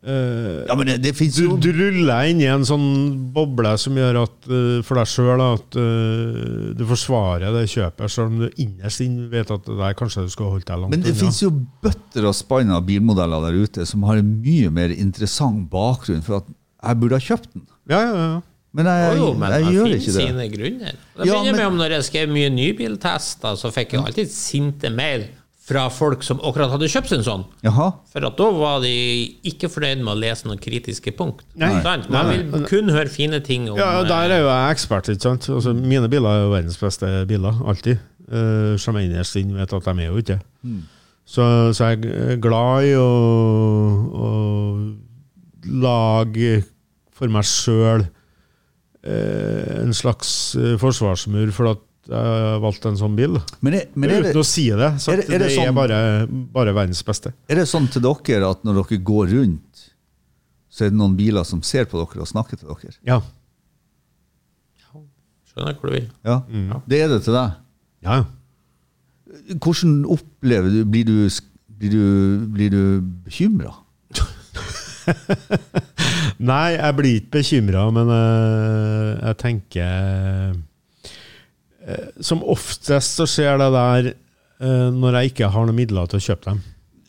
Uh, Ja, men det, det du, jo du ruller inn i en sånn boble som gjør at uh, for deg sjøl at uh, du forsvarer det kjøpet, selv om du innerst inne vet at det der kanskje du skulle holdt deg langt Men det unna. finnes jo bøtter og spann av bilmodeller der ute som har en mye mer interessant bakgrunn for at jeg burde ha kjøpt den. Ja, ja, ja. Men jeg, Jo, jo, men jeg det gjør ikke det. sine grunner. Det Ja, begynner men- med om når jeg skrev mye nybiltester, så fikk jeg alltid sinte mail fra folk som akkurat hadde kjøpt seg en sånn. Jaha. For at da var de ikke fornøyd med å lese noen kritiske punkt. Nei. Sant? Man Nei, vil kun høre fine ting om Ja, Der er jo jeg ekspert. ikke sant? Altså, mine biler er jo verdens beste biler, alltid. Uh, som jeg innerst inne vet at de er jo ikke. Så, så jeg er glad i å, å lage for meg sjøl en slags eh, forsvarsmur for at jeg valgte en sånn bil. Men, er, men er, Uten det, å si det. Så er det- er det det, er sånn- bare, bare verdens beste. er det sånn til dere at når dere går rundt, så er det noen biler som ser på dere og snakker til dere? Ja. Skjønner hvor du vil. Ja, Det er det til deg. ja. Hvordan opplever du Blir du, blir du, blir du bekymra? [LAUGHS] Nei, jeg blir ikke bekymra, men uh, jeg tenker uh, Som oftest så skjer det der uh, når jeg ikke har noen midler til å kjøpe dem.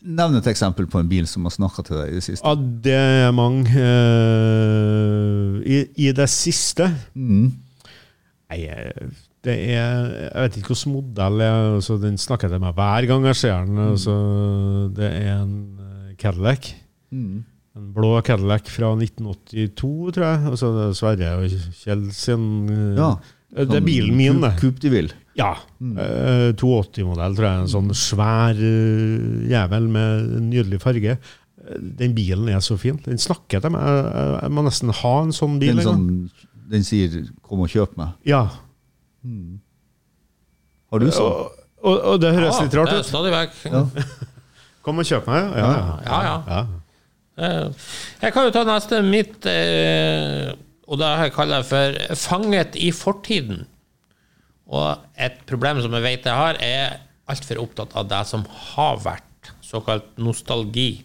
Nevn et eksempel på en bil som har snakka til deg i det siste. Ja, det er mange. i, I det siste Mm. Nei, det er Jeg vet ikke hvilken modell er. Altså, den snakker jeg til meg hver gang jeg ser den. Altså, det er en Cadillac. Mm. En blå Cadillac fra 1982, tror jeg. Altså, er Sverre og Kjell sin ja, Ja. Det er bilen min, det. Coupe de Ville. Ja. Mm. 280-modell, tror jeg. En sånn svær eh, jævel med nydelig farge. Eh, Den bilen er så fin. Den snakker til meg. Jeg, må nesten ha en sånn bil. Den, sånn, den sier 'kom og kjøp meg'. Ja. Har du sånn? Og, og, og det høres litt rart ut. stadig vekk. Ja. [LAUGHS] Kom og kjøp meg, ja. ja, Ja, ja. Eh, Jeg kan jo ta neste mitt, eh, og det har jeg kaller jeg for 'fanget i fortiden'. Og et problem som jeg vet jeg har, er altfor opptatt av det som har vært. Såkalt nostalgi.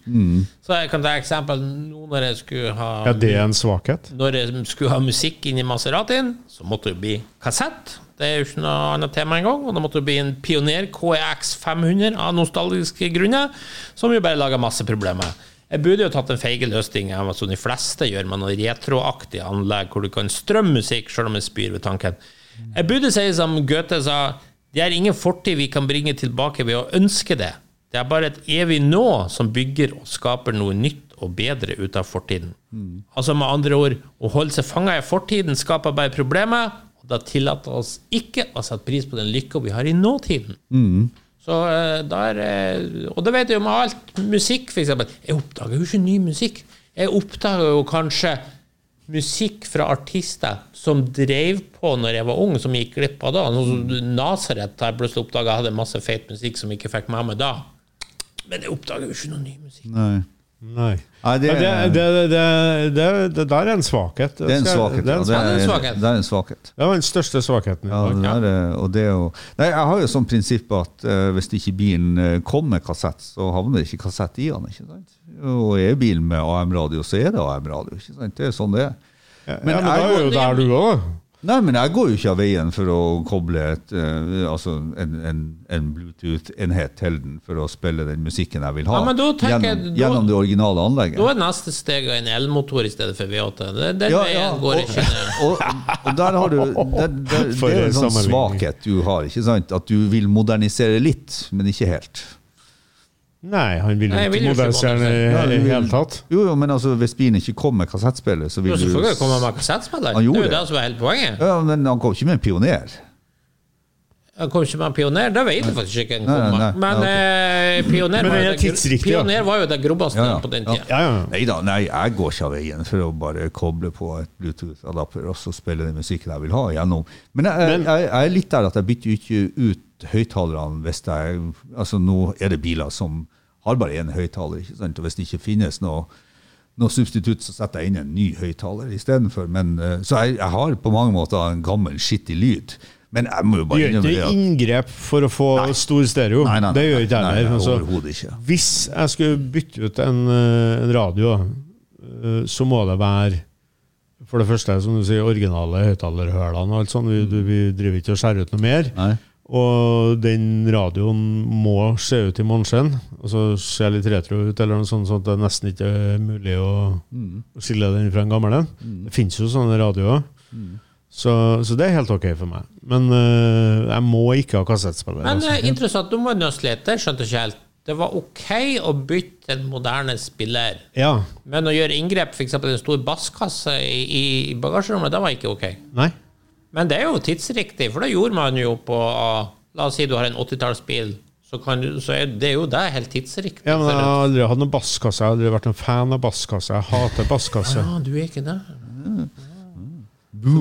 Så jeg kan ta eksempel nå når jeg skulle ha Ja, det er en svakhet. når jeg skulle ha musikk inn i Maseratien, så måtte det bli kassett. Det er jo ikke noe annet tema engang. Og det måtte bli en Pioner KEX 500 av nostalgiske grunner, som jo bare lager masse problemer. Jeg burde jo tatt en feige løsning, av som de fleste gjør, med noe retroaktig anlegg hvor du kan strømme musikk, selv om jeg spyr ved tanken. Jeg burde si som Goethe sa, det er ingen fortid vi kan bringe tilbake ved å ønske det. Det er bare et evig nå som bygger og skaper noe nytt og bedre ut av fortiden. Altså med andre ord, å holde seg fanga i fortiden skaper bare problemer, og da tillater oss ikke å sette pris på den lykka vi har i nåtiden. Så eh, der, eh, Og det vet jeg jo med alt. Musikk, f.eks. Jeg oppdager jo ikke ny musikk. Jeg oppdager jo kanskje musikk fra artister som drev på når jeg var ung, som gikk glipp av da. Nazaret har jeg plutselig oppdaga hadde masse feit musikk som jeg ikke fikk med meg da. Men jeg oppdager jo ikke noe ny musikk. Nei. Nei. Nei, det, Det, det, det, det, det, det der er en svakhet. det er en svakhet. Det er en, Det Ja, det er en er, svakhet. det er en svakhet. det var den største svakheten. Ja, det der, er- og det er jo, nei, jeg har jo sånn prinsipp at uh, hvis ikke bilen uh, kommer med kassett, så havner det ikke kassett i den. ikke sant? Og er bilen med AM-radio, så er det AM-radio. ikke sant? Det er sånn det er. Ja, Men det da er jo der du òg. Nei, men jeg går jo ikke av veien for å koble et, uh, altså en, en, en Bluetooth-enhet til den for å spille den musikken jeg vil ha. Ja, men da tenker jeg- gjennom, da- gjennom det originale anlegget. Da er neste steg en elmotor i stedet for V8. Den Ja, veien ja, går og, ikke ned. og, og der har du [LAUGHS] der, der, Det er en en sånn svakhet du har. ikke sant? At du vil modernisere litt, men ikke helt. Nei, han vil jo Nei, jeg ikke vil jo ikke modernisere den i Ja, i vil- hele tatt. Jo, jo, men altså, hvis bilen ikke kommer med kassettspiller, så vil Jo, du selvfølgelig kommer han med kassettspiller. Han Det er jo det. det som er hele poenget. Ja, men Han kom ikke med en pioner. Han kom ikke med en pioner, det vet jeg faktisk ikke. Nei, kom nei, nei. Men eh, pioner, Men var den jo er det gru- tidsriktig, ja. pioner var jo det grobbeste Ja, ja. på den Ja. tida. Ja, ja. Nei da, nei, jeg går ikke av veien for å bare koble på et Bluetooth-adapter og så spille den musikken jeg vil ha gjennom. Men jeg, jeg, jeg er litt der at jeg bytter jo ikke ut høyttalerne hvis jeg Altså nå er det biler som har bare én høyttaler, og hvis det ikke finnes noe, noe substitutt, så setter jeg inn en ny høyttaler istedenfor. Men, eh, Så jeg, jeg har på mange måter en gammel, skittig lyd. Men jeg må jo bare gjør ikke inngrep for å få stor stereo. Nei, nei, nei, det gjør ikke jeg heller. Altså, hvis jeg skulle bytte ut en, eh, en radio, eh, så må det være for det første, som du sier, originale høyttalerhølene og alt sånt. Vi, du- vi driver ikke og skjærer ut noe mer. Nei. Og den radioen må se ut i måneskinn. Altså se litt retro ut, eller noe sånt, sånn at det nesten ikke er mulig å, Mm. skille den fra en gammel en. Det finnes jo sånne radioer. Mm. Så, så det er helt ok for meg. Men uh, jeg må ikke ha kassettspiller. Men altså. eh, interessant, nå må jeg nøste litt. Det skjønte ikke helt. Det var ok å bytte en moderne spiller, Ja. men å gjøre inngrep, f.eks. en stor basskasse i, i bagasjerommet, det var ikke ok. Nei? Men det er jo tidsriktig, for det gjorde man jo på La oss si du har en 80-tallsbil, så, kan du- så er det jo det helt tidsriktig. Ja, men Jeg har aldri hatt noen basskasse. Jeg har aldri vært en fan av basskasse. Jeg hater basskasse. Ja, du er ikke det?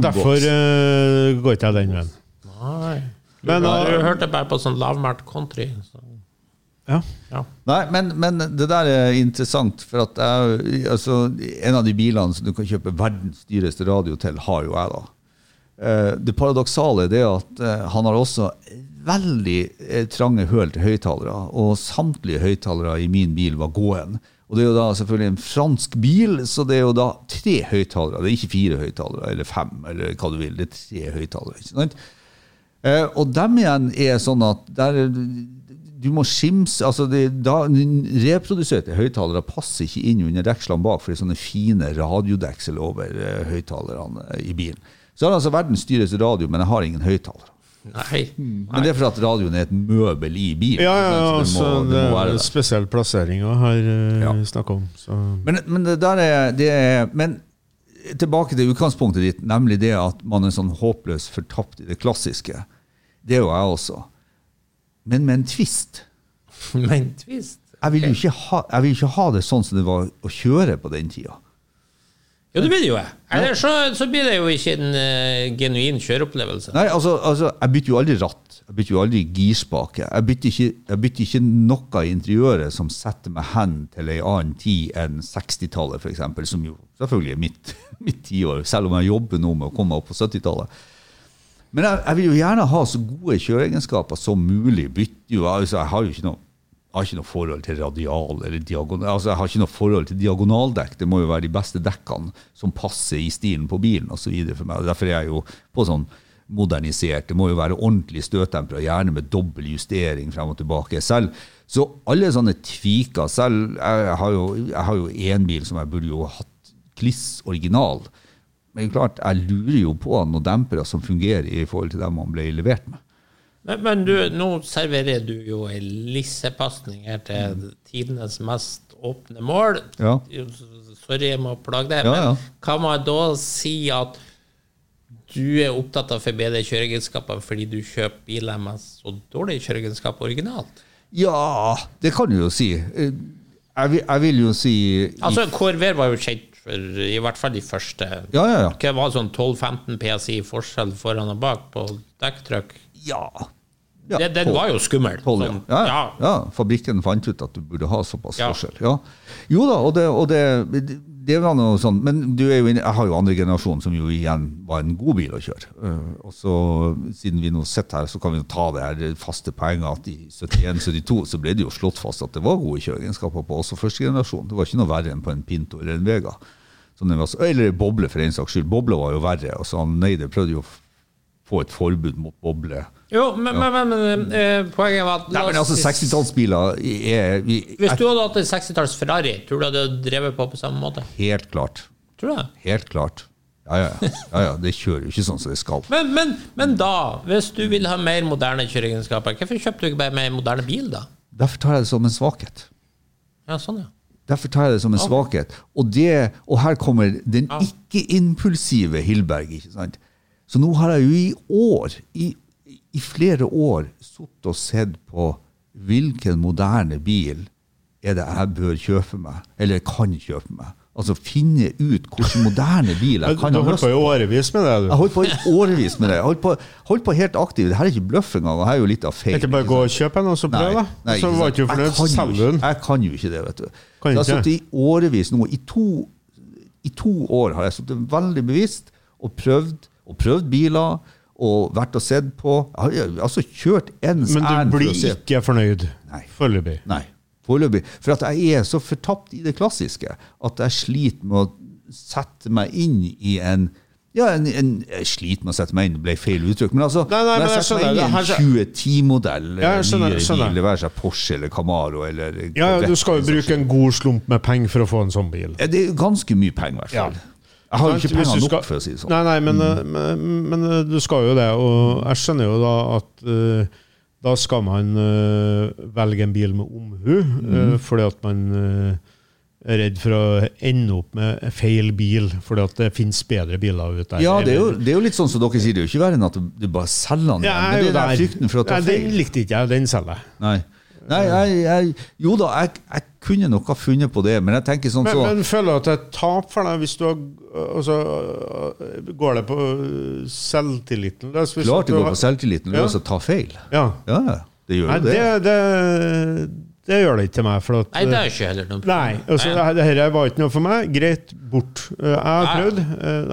Derfor uh, går ikke jeg den veien. Nei. Men, du, du eh, hørte bare på sånn lavmælt country. Så. Ja. Ja. Nei, men, men det der er interessant, for at jeg, altså, en av de bilene som du kan kjøpe verdens dyreste radio til, har jo jeg, da. Eh, Det paradoksale er at eh, han har også veldig eh, trange høl til høyttalere, og samtlige høyttalere i min bil var gåen. Og det er jo da selvfølgelig en fransk bil, så det er jo da tre høyttalere. Det er ikke fire høyttalere, eller fem, eller hva du vil. Det er tre høyttalere. ikke og dem igjen er sånn at der, du må skimse altså det, da, Reproduserte høyttalere passer ikke inn under dekslene bak, for det er sånne fine radiodeksel over høyttalerne i bilen. Så har altså verdens dyreste radio, men jeg har ingen høyttalere. Nei. Men det er for at radioen er et møbel i bilen. Ja, ja, så altså, det må, det det er en spesiell plassering å ha Ja. snakka om. Så. Men, men det der er, det er Men tilbake til utgangspunktet ditt, nemlig det at man er sånn håpløst fortapt i det klassiske. Det er jo jeg også. Men med en tvist. [LAUGHS] Men tvist. Jeg vil jo ikke ha, jeg vil ikke ha det sånn som det var å kjøre på den tida. Jo, det blir det jo. Eller så, så blir det jo ikke en uh, genuin kjøreopplevelse. Nei, altså, altså, Jeg bytter jo aldri ratt. Jeg bytter jo aldri girspake. Jeg bytter ikke, jeg bytter ikke noe i interiøret som setter meg hen til ei annen tid enn 60-tallet, f.eks., som jo selvfølgelig er mitt, [LAUGHS] mitt tiår, selv om jeg jobber nå med å komme opp på 70-tallet. Men jeg, jeg vil jo gjerne ha så gode kjøreegenskaper som mulig. Bytter jo, altså, jeg har jo ikke noe jeg har ikke noe forhold til radial eller diagonal. Altså, jeg har ikke noe forhold til diagonaldekk. Det må jo være de beste dekkene som passer i stilen på bilen osv. for meg. Derfor er jeg jo på sånn modernisert. Det må jo være ordentlig støtdempere, gjerne med dobbel justering frem og tilbake. Selv, så alle sånne tviker Selv jeg har jo, jeg én bil som jeg burde jo hatt kliss original. Men klart, jeg lurer jo på noen dempere som fungerer i forhold til dem man ble levert med. Men, men du, nå serverer du jo ei lissepasning her til tidenes mest åpne mål. Ja. Sorry, jeg må plage deg, Ja, ja. men kan man da si at du er opptatt av å forbedre kjøreegenskapene fordi du kjøper biler med så dårlig kjøreegenskap originalt? Ja, det kan du jo si. Eh, Jeg vil, jeg vil jo si Altså, KRV var jo kjent for i hvert fall de første. Ja, ja, ja. Hva var sånn 12-15 PSI forskjell foran og bak på dekktrykk? Ja. ja Det- Den var jo skummel. Sånn, Ja, ja. ja. fabrikken fant ut at du burde ha såpass Ja. forskjell. Ja. Jo da, og, det, og det, det var noe sånn Men du jo jeg har jo andre generasjon, som jo igjen var en god bil å kjøre. Eh, og så, siden vi nå sitter her, så kan vi jo ta det her faste poenget at i 71-72 så ble det jo slått fast at det var gode kjøreegenskaper på også første generasjon. Det var ikke noe verre enn på en Pinto eller en Vega. Var, så- eller boble, for en saks skyld. Boble var jo verre. og så han Neide prøvde jo få et forbud mot boble. Jo, men, men, men, men eh, poenget var at Nei, men altså, 60-tallsbiler er vi, Hvis du hadde hatt en 60-talls Ferrari, tror du du hadde drevet på på samme måte? Helt klart. Tror du det? Helt klart. Ja, ja, ja. ja, ja det kjører jo ikke sånn som det skal. Men, men, men da, hvis du vil ha mer moderne kjøreegenskaper, hvorfor kjøpte du ikke bare mer moderne bil, da? Derfor tar jeg det som en svakhet. Ja, sånn, ja. Derfor tar jeg det som en svakhet. Og, det, og her kommer den ikke-impulsive Hillberg. ikke sant? Så nå har jeg jo i år, i, i flere år, sittet og sett på hvilken moderne bil er det jeg bør kjøpe meg, eller kan kjøpe meg. Altså finne ut hvilken moderne bil jeg [LAUGHS] Du kan ha har holdt lyst på i årevis med det, Jeg du. har holdt på i årevis med det. Jeg holdt på, holdt på helt aktivt. Det her er ikke bløff engang. Det her er jo litt av feil. Ikke bare ikke gå og kjøpe en, og så prøv, da? nei, så var ikke du fornøyd, Jeg ikke- den. Jeg kan jo ikke det, vet du. Kan jeg har sittet i årevis nå. I to, I to år har jeg sittet veldig bevisst og prøvd, og prøvd biler og vært og sett på. Jeg har altså kjørt ens Men ærend du for blir for ikke fornøyd foreløpig? Nei, foreløpig. For at jeg er så fortapt i det klassiske at jeg sliter med å sette meg inn i en ja, en, en, jeg sliter med å sette meg inn, det ble feil uttrykk. Men altså, Nei, nei, men jeg setter meg inn i en 2010-modell, Ja, nyere bil, det være seg Porsche eller Camaro eller Ja, ja, du skal jo bruke en god slump med penger for å få en sånn bil. Ja, Det er ganske mye penger, i hvert fall. Ja. Jeg har jo ikke penger nok, for å si det sånn. Nei, nei, men, mm. men, men men, du skal jo det, og jeg skjønner jo da at uh, da skal man uh, velge en bil med omhu, Mm. uh, fordi at man eh, er redd for å ende opp med feil bil, fordi at det finnes bedre biler ute der. Ja, det er, jo, det er jo litt sånn som dere sier, det er jo ikke verre enn at du bare selger den. Ja, men det er der. frykten for å ta Nei, Den likte ikke jeg, den selger jeg. Nei, Nei jeg, jeg, jo da, jeg, jeg kunne nok ha funnet på det, men jeg tenker sånn Men, så men føler du at det er tap for deg hvis du har altså, øh, Går det på øh, selvtilliten løs? hvis Klart det går har- på selvtilliten men løs å ta feil. Ja. Ja, ja, det gjør jo det. det, det, det gjør det ikke til meg. For at, Nei, det er ikke heller noe Nei, altså, Nei. det, var ikke noe for meg. Greit, bort. Uh, Jeg har prøvd.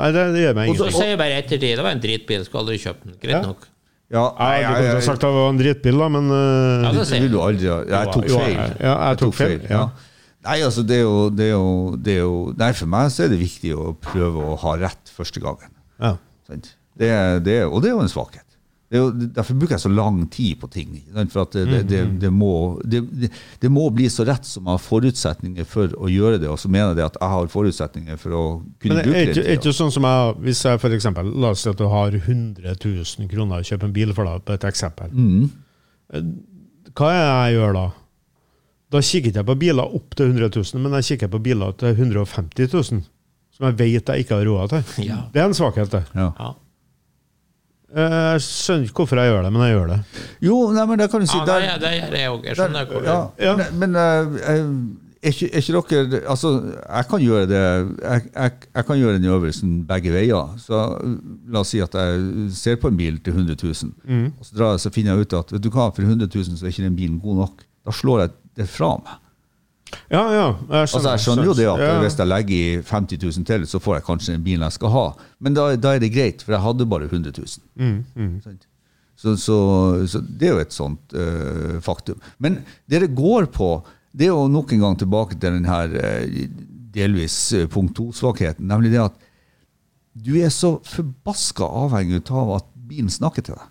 Nei, det, det gjør meg ingenting. Og så sier jeg bare ettertid det var en dritbil, skal aldri kjøpe den. Greit Ja. nok. Ja, Ja, du kunne ha sagt at det var en dritbil, da, men uh, Ja, det det vil jeg. du aldri. Jeg tok feil. ja, jeg tok feil, ja. Nei, altså, det er, jo, det, er jo, det er jo Nei, for meg så er det viktig å prøve å ha rett første gangen. ja. Det, det, og det er jo en svakhet. Det er jo, derfor bruker jeg så lang tid på ting. For at det, det, det, det, må, det, må bli så rett som jeg har forutsetninger for å gjøre det. Og så mener jeg at jeg har forutsetninger for å kunne Men det bruke er ikke, ikke sånn som jeg Hvis jeg for eksempel, La oss si at du har 100 000 kroner og kjøper en bil for deg, på et eksempel. Mm. Hva er det jeg gjør da? Da kikker jeg på biler opp til 100 000, men jeg kikker på biler til 150 000. Som jeg vet jeg ikke har råd til. Ja. Det er en svakhet, det. Ja. Eh, Jeg skjønner ikke hvorfor jeg gjør det, men jeg gjør det. Jo, nei, men det kan du si Ja, der- nei, det gjør jeg òg. Jeg skjønner hvor ja, Ja. Men, men eh, er, ikke, er ikke dere Altså, jeg kan gjøre det jeg, jeg, jeg kan gjøre den øvelsen begge veier. Så uh, La oss si at jeg ser på en bil til 100 000, Mm. og så, drar jeg, så finner jeg ut at vet du hva, for 100 000 så er ikke den bilen god nok. Da slår jeg det fra meg. Ja, ja. Jeg Altså, jeg skjønner jo det at Ja. hvis jeg legger i 50 000 til, så får jeg kanskje den bilen jeg skal ha. Men da, da er det greit, for jeg hadde bare 100 000. Mm, mm. Så, så, så det er jo et sånt uh, faktum. Men det det går på, det er jo nok en gang tilbake til den her eh, delvis eh, punkt to-svakheten, nemlig det at du er så forbaska avhengig av at bilen snakker til deg.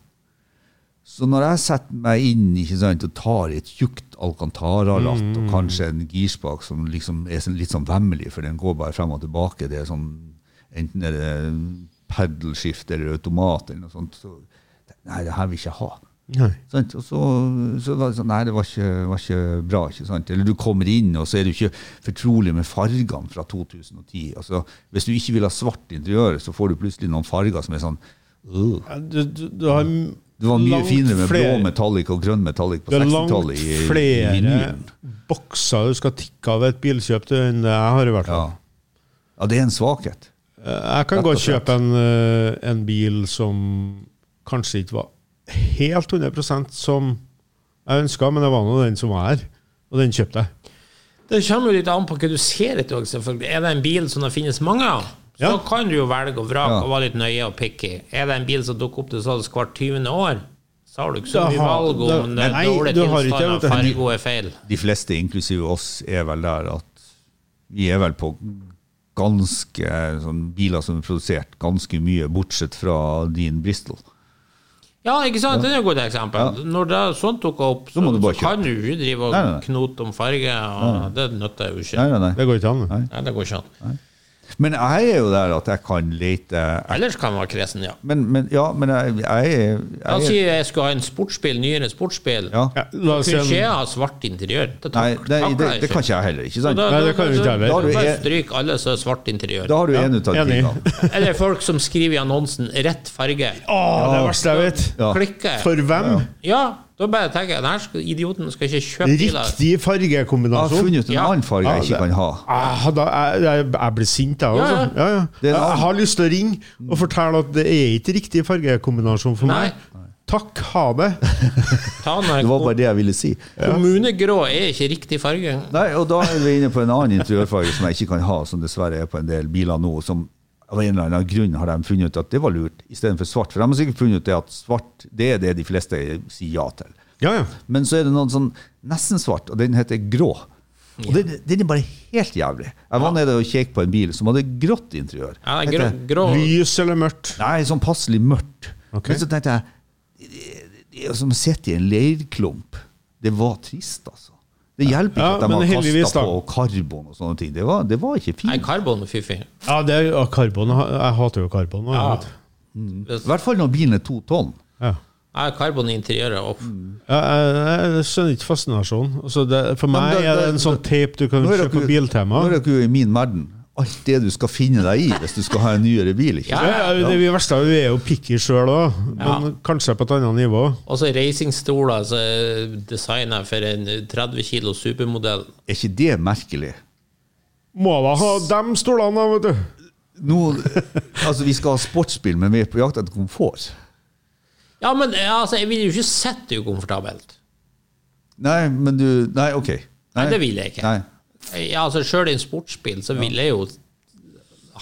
Så når jeg setter meg inn ikke sant, og tar et tjukt Alcantara-ratt og kanskje en girspak som liksom er sånn, litt sånn vemmelig, for den går bare frem og tilbake, det er sånn, enten er det pedalskift eller automat eller noe sånt, så Nei, det her vil jeg ikke ha. Sant? Og så, så var det sånn Nei, det var ikke, var ikke bra. ikke sant? Eller du kommer inn, og så er du ikke fortrolig med fargene fra 2010. Altså, Hvis du ikke vil ha svart interiør, så får du plutselig noen farger som er sånn øh. Du, du, du har Det var mye finere med flere- blå metallic og grønn metallic på Du har 60-tallet. langt i- i flere vinylen. bokser du skal tikke av et bilkjøp enn det jeg har, i hvert fall. ja, det er en svakhet. Eh, Jeg kan gå og godt kjøpe en, eh, en bil som kanskje ikke var helt 100% som jeg ønska, men det var nå den som var her, og den kjøpte jeg. Det kommer jo litt an på hva du ser etter. selvfølgelig. Er det en bil som det finnes mange av, så Ja. kan du jo velge og vrake Ja. og være litt nøye og picky. Er det en bil som dukker opp til salgs hvert 20. år, så har du ikke så mye valg om det er dårlig tilstand og farge er feil. De fleste, inklusive oss, er vel der at vi er vel på ganske sånn biler som er produsert ganske mye, bortsett fra din Bristol. Ja, ikke sant? Det er et godt eksempel. Når det, sånt dukker opp, så, du så, kan du drive og knote om farge. Og det nytter jo ikke. Nei, nei, nei. Det går ikke an. Nei. Nei, det går ikke an. Men jeg er jo der at jeg kan lete Ellers kan man være kresen, ja. Men, men ja, men jeg, jeg, jeg, La oss jeg, si er- jeg skulle ha en sportsbil, nyere sportsbil. ja. Ja, la oss Kunne ikke jeg ha svart interiør? Det, Nei, tak- det, det, det kan ikke jeg heller. ikke sant? da, Nei, det kan du ikke da, heller. Da du bare stryk alle som har svart interiør. Da har du Ja, en ut av tingene. [LAUGHS] Eller folk som skriver i annonsen 'rett farge'. Å, det verste jeg vet! Ja. For hvem? Ja, Da bare tenker jeg denne skal, idioten skal ikke kjøpe biler. Riktig fargekombinasjon. Jeg har funnet ut en Ja. annen farge jeg ikke kan ha. Ah, da, jeg, jeg, jeg blir sint, jeg Ja, også. Ja, ja. Jeg har lyst til å ringe og fortelle at det er ikke riktig fargekombinasjon for Nei. meg. Takk, ha det. [LAUGHS] Ta Det var bare det jeg ville si. Kommunegrå er ikke riktig farge. Nei, og da er vi inne på en annen interiørfarge som jeg ikke kan ha, som dessverre er på en del biler nå. som av en eller annen grunn har de funnet ut at det var lurt, istedenfor svart. For de har sikkert funnet ut det at svart det er det de fleste sier ja til. Ja, ja. Men så er det noen sånn nesten svart, og den heter grå. Og den, den er bare helt jævlig. Jeg var nede og kjekk på en bil som hadde grått interiør. Ja, det er grå, grå. Lys eller mørkt? Nei, sånn passelig mørkt. Okay. Men så tenkte jeg er som å sitte i en leirklump. Det var trist, altså. Det hjelper ikke Ja, at de har kasta på karbon og sånne ting. Det var, det var ikke Nei, fint. karbon er fiffig. Ja, det er karbon. Jeg hater jo karbon. Ja. Mm. I hvert fall når bilen er to tonn. Ja. Nei, karbon i interiøret. opp. Ja, jeg, jeg skjønner ikke fascinasjonen. Altså for meg da- er det en sånn tape du kan kjøpe på Biltema. Nå er dere jo i min verden. Alt det du skal finne deg i hvis du skal ha en nyere bil. ikke Ja? Ja, ja, det verste er vi er jo picky sjøl òg, men Ja. kanskje på et annet nivå. Og så racingstoler som er designa for en 30 kilo supermodell. Er ikke det merkelig? Må da ha de stolene, da, vet du. Nå, altså Vi skal ha sportsbil, men vi er på jakt etter komfort. Ja, men altså, jeg vil jo ikke sitte ukomfortabelt. Nei, men du Nei, OK. Nei, det vil jeg ikke. Nei. Ja, altså, Sjøl i en sportsbil så vil jeg jo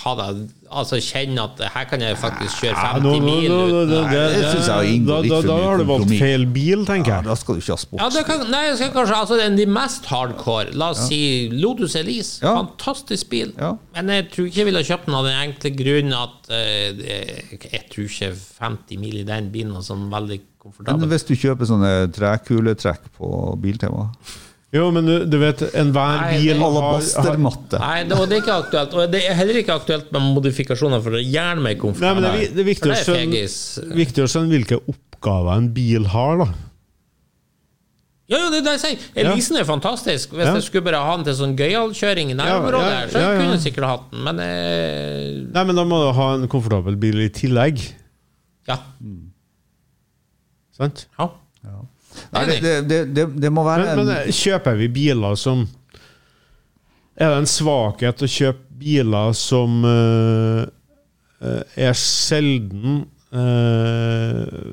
ha det Altså kjenne at her kan jeg faktisk kjøre Ja, 50 nå- nå- mil nå- uten det- det syns jeg inngår litt for mye da har du valgt feil bil, tenker Ja, da skal du ikke ha Ja, det sportsbil. kan, nei, jeg skal kanskje altså den- de mest hardcore. La oss si Lotus Elise. Ja. Fantastisk bil. Ja. Men jeg tror ikke jeg ville kjøpt den av den enkle grunn at uh, jeg tror ikke 50 mil i den bilen er sånn veldig Men komfortabel. hvis du kjøper sånne trekuletrekk på Biltema Jo, men du, du vet, enhver bil har, har Nei, det, og det er ikke aktuelt. Og det er heller ikke aktuelt med modifikasjoner for det gjøre meg Nei, komfortabel. men det, det er viktig å det er skjønne, viktig å skjønne hvilke oppgaver en bil har, da. Ja, ja, det er det jeg sier. Elisen er fantastisk. Hvis Ja. jeg skulle bare ha den til sånn gøyalkjøring i nærområdet, Ja, ja, så ja, ja. kunne jeg sikkert hatt den, men eh, Nei, men da må du ha en komfortabel bil i tillegg. ja. Sant? ja. Nei, det, det, det, det, det må være Men, men kjøper vi biler som Er det en svakhet å kjøpe biler som eh, eh, er sjelden uh,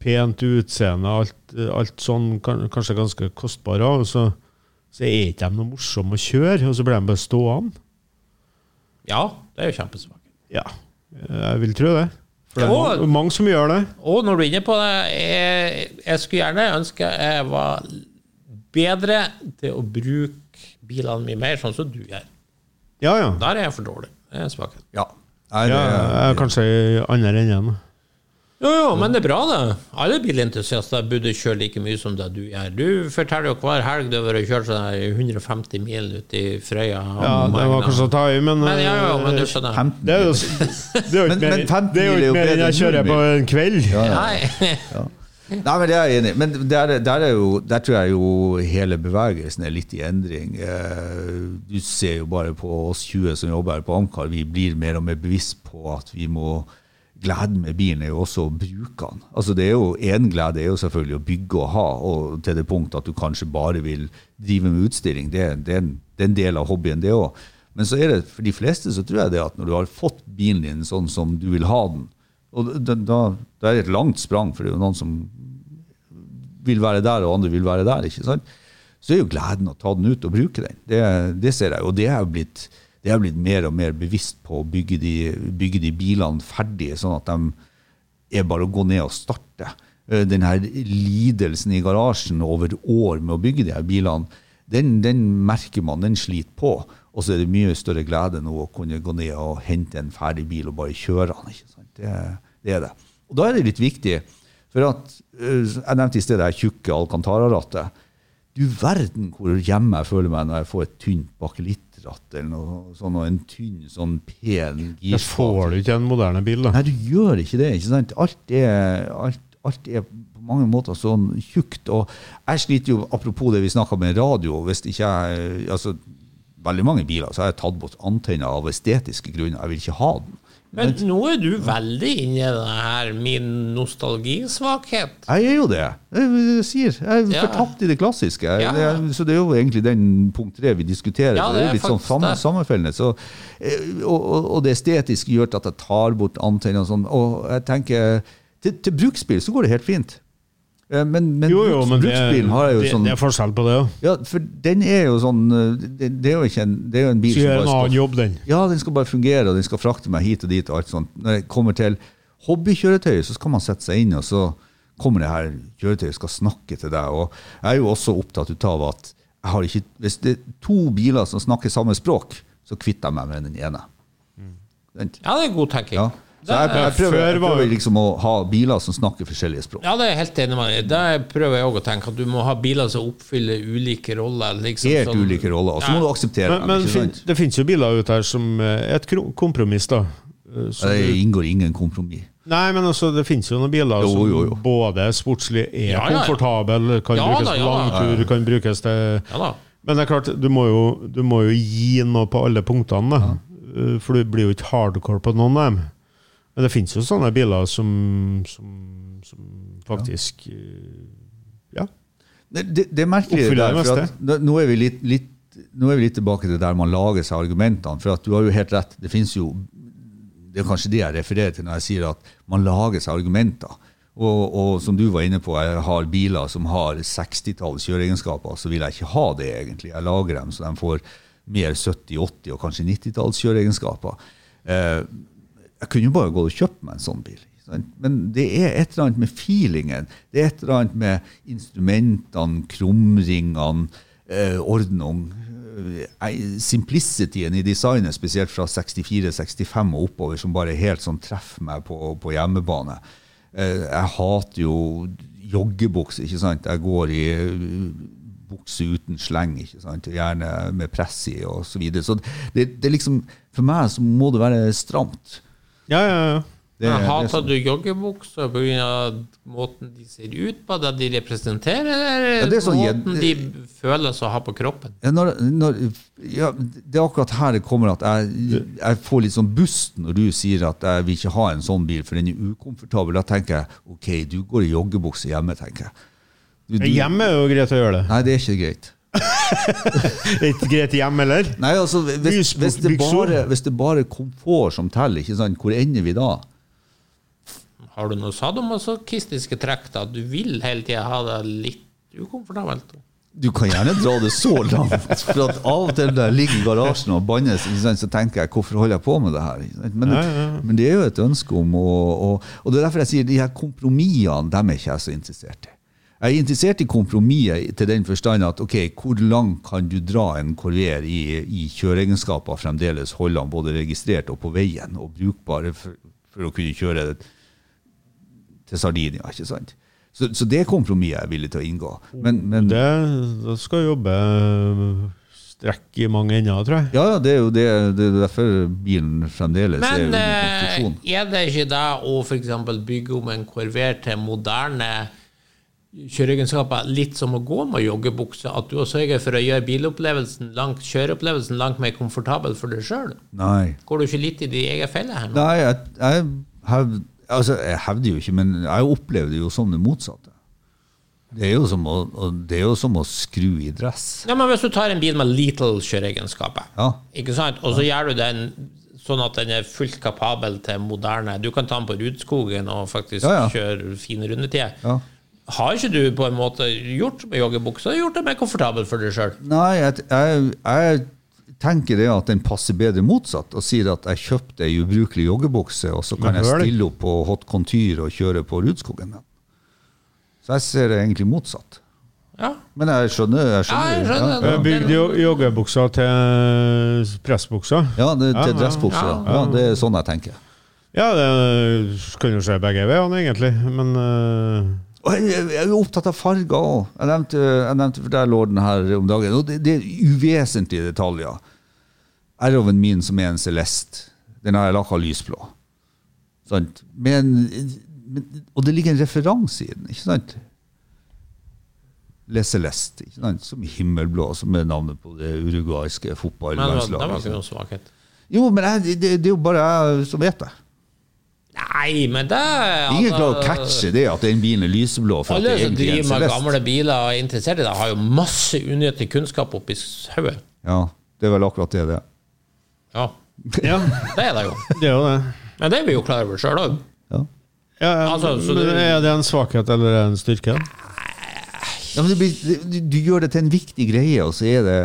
pent utseende, alt, alt sånn, kanskje ganske kostbare, og så, så er ikke de noe morsomme å kjøre, og så blir de bare stående? ja, det er jo kjempesvakt. Ja, jeg vil tro det. For det er og, mange, som gjør det. Og når du er inne på det, jeg, jeg skulle gjerne ønske jeg var bedre til å bruke bilene mine mer sånn som du gjør. Ja, ja. Der er jeg for dårlig. Det er svakhet. Ja. Er, ja jeg er kanskje i andre enden. Jo, jo, men det er bra, det. Alle bilentusiaster burde kjøre like mye som det du gjør. Du forteller jo hver helg du har kjørt sånn 150 mil ut i Frøya. Ja, det var kanskje å ta i, men, Men ja, ja, men du eh, skjønner. 15 Det er jo, [LAUGHS] det er jo ikke mer, men 15 det er jo mil er jo ikke mer enn jeg kjører på en kveld. Ja, ja. Nei. [LAUGHS] Nei, men det er jeg enig i. Men der, der, er jo, der tror jeg jo hele bevegelsen er litt i endring. Eh, Du ser jo bare på oss 20 som jobber her på Amcar, vi blir mer og mer bevisst på at vi må Gleden med bilen er jo også å bruke den. Altså det er jo En glede er jo selvfølgelig å bygge og ha, og til det punkt at du kanskje bare vil drive med utstilling. Det, det, er, en, det er en del av hobbyen, det òg. Men så er det, for de fleste så tror jeg det at når du har fått bilen din sånn som du vil ha den, og da, da, da er det et langt sprang, for det er jo noen som vil være der, og andre vil være der. ikke sant? Så er jo gleden å ta den ut og bruke den. Det, det ser jeg. Og det er jo blitt, det er blitt mer og mer bevisst på å bygge de, bygge de bilene ferdige, sånn at de er bare å gå ned og starte. Eh, Den her lidelsen i garasjen over år med å bygge de her bilene, den, den merker man, den sliter på. Og så er det mye større glede nå å kunne gå ned og hente en ferdig bil og bare kjøre den. ikke sant? Det, det er det. Og da er det litt viktig, for at eh, Jeg nevnte i sted det tjukke Alcantara-rattet. Du verden hvor hjemme jeg føler meg når jeg får et tynt bakelitratt eller noe sånn, og en tynn, sånn pen Det får du ikke en moderne bil, da. Nei, du gjør ikke det. ikke sant? Alt er, alt, alt er på mange måter sånn tjukt. Og jeg sliter jo, apropos det vi snakka med radio hvis ikke jeg, altså Veldig mange biler så har jeg tatt bort antenner av estetiske grunner. Jeg vil ikke ha den. Men nå er du veldig inne i det her min nostalgisvakhet. Jeg er jo det. Jeg, sier, jeg er Ja. fortapt i det klassiske. Ja. det er, så det er jo egentlig den punkt tre vi diskuterer. Ja, det, det det er er litt sånn samme, det. sammenfellende. Så, eh, og, og, og det estetiske gjør at jeg tar bort antennene og sånn. Og jeg tenker til, til bruksbil så går det helt fint. Eh, Men, men, Jo, jo, men bruksbilen det, har jo sånn det er forskjell på det òg. Ja, for den er jo sånn eh, Det, det er jo ikke en, det er jo en bil Så gjør en bare annen jobb, den. Ja, den skal bare fungere, og den skal frakte meg hit og dit. og alt sånt. Når jeg kommer til hobbykjøretøy, så skal man sette seg inn, og så kommer det her kjøretøyet skal snakke til deg. Og jeg er jo også opptatt av at jeg har ikke, hvis det er to biler som snakker samme språk, så kvitter jeg meg med den ene. Mm. Ja, det er god tenking. ja. Så jeg, jeg, prøver, jeg prøver liksom å ha biler som snakker forskjellige språk. Ja, det er jeg helt enig med deg. Der prøver jeg òg å tenke at du må ha biler som oppfyller ulike roller. Liksom, Helt sånn- ulike roller. Og så Ja. må du akseptere Men, dem. men fin, det finnes jo biler ute her som eh, er et kompromiss, da. Eh, som Det inngår ingen kompromiss. Nei, men altså, det finnes jo noen biler Jo, som jo, som både sportslig er Ja, komfortabel, kan Ja brukes til ja langtur, kan brukes til Ja. Men det er klart, du må jo, du må jo gi noe på alle punktene. Eh, For du blir jo ikke hardcore på noen av dem. Men det finnes jo sånne biler som, som, som faktisk eh, Ja. Det, det, det er merkelig der, for at, nå, er vi litt, litt, nå er vi litt tilbake til der man lager seg argumentene. For at du har jo helt rett. Det finnes jo Det er kanskje det jeg refererer til når jeg sier at man lager seg argumenter. Og, og som du var inne på, jeg har biler som har 60-talls kjøreegenskaper. Så vil jeg ikke ha det, egentlig. Jeg lager dem så de får mer 70-, 80- og kanskje 90-talls kjøreegenskaper. Eh, jeg kunne jo bare gått og kjøpt meg en sånn bil. Men det er et eller annet med feelingen. Det er et eller annet med instrumentene, krumringene, eh, ordnung. eh, Simplicityen i designet, spesielt fra 64-65 og oppover, som bare helt sånn treffer meg på, på hjemmebane. Eh, jeg hater jo joggebukse, ikke sant. Jeg går i bukse uten sleng, ikke sant? gjerne med press i og så videre. Så det, det liksom, for meg så må det være stramt. Ja, ja, ja. Det, er Hater sånn. du joggebukser pga. måten de ser ut på, det de representerer, eller Ja, det sånn måten de føles å ha på kroppen? Ja, når, når, ja, det er akkurat her det kommer at jeg, jeg får litt sånn bust når du sier at jeg vil ikke ha en sånn bil, for den er ukomfortabel. Da tenker jeg ok, du går i joggebukse hjemme, tenker jeg. Du, du, Hjemme er jo greit å gjøre det. Nei, det er ikke greit. [LAUGHS] Ikke greit hjemme eller? Nei, altså, hvis, hvis, det bare, hvis det bare er komfort som teller, ikke sant? hvor ender vi da? Har du noe sadomasochistiske trekk, da? Du vil hele tida ha det litt ukomfortabelt? Du kan gjerne dra det så langt. For at av og til når jeg ligger i garasjen og bannes, så tenker jeg hvorfor holder jeg på med det her? Men, Ja, ja, ja. men det er jo et ønske om å og, og det er derfor jeg sier de her kompromissene dem er ikke jeg så interessert i. Jeg er interessert i kompromisset til den forstand at ok, hvor langt kan du dra en Corvair i, i kjøreegenskaper fremdeles holde den både registrert og på veien og brukbare for, for å kunne kjøre til Sardinia, ikke sant? Så, så det kompromisset er jeg villig til å inngå. Men, men Det, da skal jobbe eh, strekk i mange ender, tror jeg. Ja, ja, det er jo det, det er derfor bilen fremdeles er Men under konstruksjon. Men er det ikke da å f.eks. bygge om en Corvair til moderne kjøreegenskaper litt som å gå med joggebukse? At du sørger for å gjøre bilopplevelsen langt, kjøreopplevelsen langt mer komfortabel for deg sjøl? Går du ikke litt i din egen felle her nå? Nei, jeg, jeg, hev, altså, jeg hevder jo ikke, men jeg opplevde jo som det motsatte. Det er jo som å, det er jo som å skru i dress. Ja, men Hvis du tar en bil med little kjøreegenskaper, Ja. ikke sant? og så gjør du den sånn at den er fullt kapabel til moderne Du kan ta den på Rudskogen og faktisk Ja, ja. kjøre fine rundetider. Ja. Har ikke du på en måte gjort med joggebukse gjort det mer komfortabelt for deg sjøl? Nei, jeg, jeg, jeg tenker det at den passer bedre motsatt, og sier at jeg kjøpte ei ubrukelig joggebukse, og så kan jeg stille opp på Hot Contyr og kjøre på Rudskogen. med. Så jeg ser det egentlig motsatt. Ja. Men jeg skjønner. Jeg skjønner, Ja, jeg skjønner ja. Jeg bygde joggebuksa til pressbukser. Ja, det, til ja, dressbukser. Ja, ja. ja, det er sånn jeg tenker. Ja, det kan jo skje begge veiene, egentlig. Men eh, Og jeg, jeg er jo opptatt av farger òg. Jeg nevnte, jeg nevnte for deg lå den her om dagen. Og det, det er uvesentlige detaljer. R-oven min som er en Celeste, den har jeg laka lysblå. Sant? Men, men, og det ligger en referanse i den, ikke sant? Le Celeste, ikke sant? som himmelblå, som er navnet på det uruguayske Men det var, fotballandslaget. ikke noen svakhet. Jo, men jeg, det, det er jo bare jeg som vet det. Nei, men det Ingen klarer å altså, catche det at den bilen er lyseblå. For Alle som er driver med gamle biler og er interessert i det, har jo masse unyttig kunnskap oppi hodet. Ja, det er vel akkurat det det er. Ja, Ja, [LAUGHS] det er det jo. det er jo det. Men det er vi jo klar over sjøl òg. Ja. Ja, Altså, det- er det en svakhet eller er en styrke? Ja, men det blir, du, du gjør det til en viktig greie, og så er det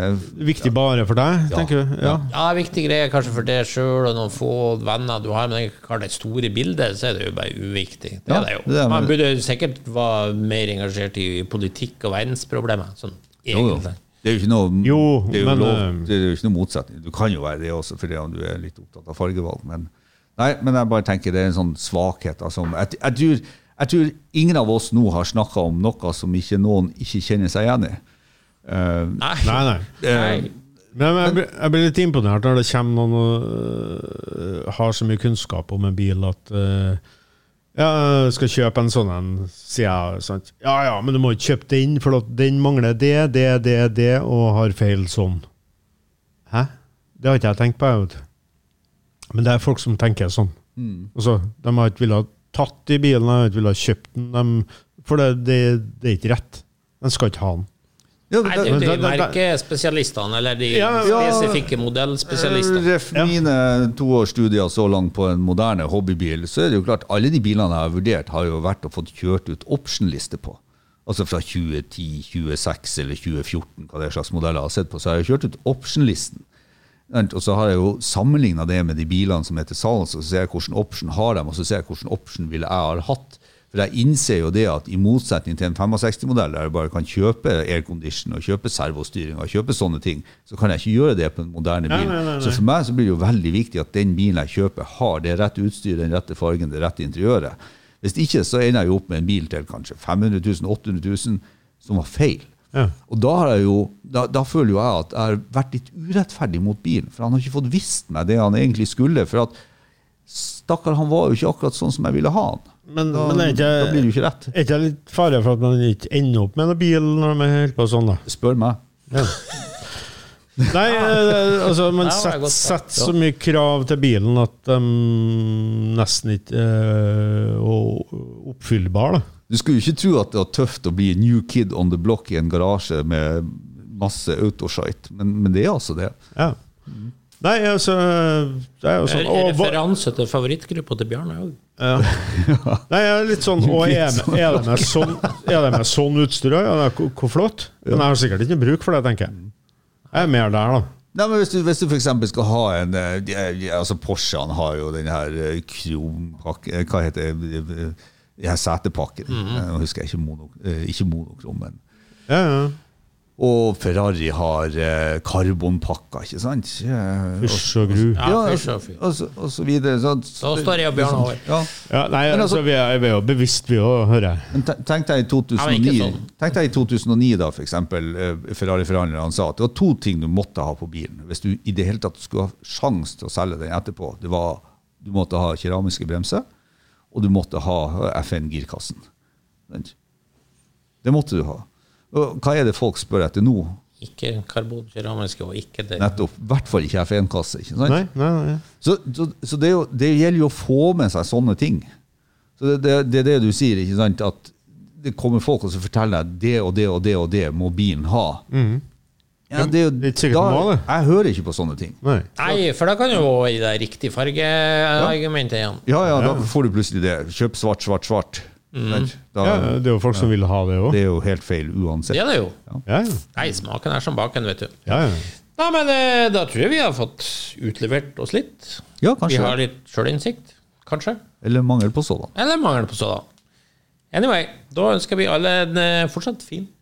Viktig bare for deg, tenker du? Ja. Ja, viktig greie kanskje for deg sjøl og noen få venner du har, men har det store bildet, så er det jo bare uviktig. Det Ja, er det jo. det er- Man burde sikkert være mer engasjert i politikk og verdensproblemer. Sånn Jo, jo. Det er jo ikke noe, Jo, det er jo men, lov, eh, det er jo ikke noe motsetning. Du kan jo være det også, fordi om du er litt opptatt av fargevalg. Men, nei, men jeg bare tenker det er en sånn svakhet. Altså, jeg, jeg, tror, jeg tror ingen av oss nå har snakka om noe som ikke noen ikke kjenner seg igjen i. Uh, Nei. Nei, nei. Nei. Men jeg, jeg blir litt imponert når det kommer noen og uh, har så mye kunnskap om en bil at uh, ja, jeg skal kjøpe en sånn en, sier jeg. Sant? Ja ja, men du må ikke kjøpe den, for at den mangler det, det, det, det, og har feil sånn. Hæ? Det har ikke jeg tenkt på. jeg vet. Men det er folk som tenker sånn. Altså, de har ikke villet tatt de bilene, jeg ville villet kjøpt dem. For det, det, det er ikke rett. En skal ikke ha den. ja, Nei, det er merkespesialistene, eller de Ja, ja. spesifikke modellspesialistene. Ref mine toårsstudier så langt på en moderne hobbybil, så er det jo klart alle de bilene jeg har vurdert, har jo vært og fått kjørt ut optionliste på. Altså fra 2010, 2006 eller 2014, hva det er slags modeller jeg har sett på, så har jeg kjørt ut optionlisten. Og så har jeg jo sammenligna det med de bilene som er til salgs, og så ser jeg hvilken option har dem, og så ser jeg hvilken option ville jeg ha hatt. For jeg innser jo det at i motsetning til en 65-modell, der jeg bare kan kjøpe aircondition og kjøpe servostyring og kjøpe sånne ting, så kan jeg ikke gjøre det på en moderne bil. nei, nei, nei. Så for meg så blir det jo veldig viktig at den bilen jeg kjøper, har det rette utstyret, den rette fargen, det rette interiøret. Hvis ikke så ender jeg jo opp med en bil til kanskje 500 000, 800 000, som var feil. Ja. Og da, har jeg jo, da, da føler jo jeg at jeg har vært litt urettferdig mot bilen, for han har ikke fått visst meg det han egentlig skulle. For at stakkar, han var jo ikke akkurat sånn som jeg ville ha han. Men, Da, men er ikke, da blir det jo ikke rett. Er ikke det litt fare for at man ikke ender opp med en bil når man holder på sånn, da? Spør meg. Ja. Nei, eh, altså man setter sett så mye krav til bilen at de nesten ikke er oppfyllbare. Da. Du skulle jo ikke tro at det var tøft å bli new kid on the block i en garasje med masse autoshite, men, men det er altså det. Ja. Nei, altså Det er jo sånn å, Referanse til favorittgruppa til Bjarne òg. ja. [LAUGHS] Nei, jeg er litt sånn Å, er, er, det med sånn, er det med sånn utstyr òg? Ja, hvor- flott. Men jeg har sikkert ikke bruk for det, tenker jeg. Jeg er mer der, da. Nei, men Hvis du, hvis du eksempel skal ha en eh, altså Porschene har jo den her eh, krompakke eh, Hva heter det? Her setepakken. Nå husker jeg ikke, mono, eh, ikke monokrom, men Ja, ja. Og Ferrari har eh, karbonpakker, ikke sant? Eh, Fysj og gru. Ja, Ja, og fy. og, så, og så videre. Så, Da står jeg og Bjørn over. Ja. Ja, nei, Men altså, altså- vi er, vi er jo bevisst, vi òg, hører jeg. Men tenk deg i 2009, sånn. tenk deg i 2009 da, eh, Ferrari-forhandlerne sa at det var to ting du måtte ha på bilen. Hvis du i det hele tatt skulle ha sjanse til å selge den etterpå. Det var, du måtte ha keramiske bremser, og du måtte ha FN-girkassen. Det måtte du ha. Hva er det folk spør etter nå? Ikke karbonkeramiske og ikke det. Nettopp. I hvert fall ikke FN-kasse. ikke sant? Nei, nei, nei. Så, så, så det, er jo, det gjelder jo å få med seg sånne ting. Så det, det, det er det du sier, ikke sant? at det kommer folk og så forteller deg det og det og det og det må bilen ha. Ja, det er jo, Det er da, det. Jeg hører ikke på sånne ting. nei. Nei, for da kan jo i det riktige fargeargumentet igjen. Ja, ja, da får du plutselig det. Kjøp svart, svart, svart. Mm. Da, Ja, det er jo folk som vil ha det òg. Det er jo helt feil uansett. Det er det jo. Ja, ja. Nei, smaken er som baken, vet du. ja, ja. Nei, men eh, da tror jeg vi har fått utlevert oss litt. Ja, Vi har litt sjølinnsikt, kanskje. Eller mangel på sådan. Eller mangel på sådan. Anyway, da ønsker vi alle en eh, fortsatt fin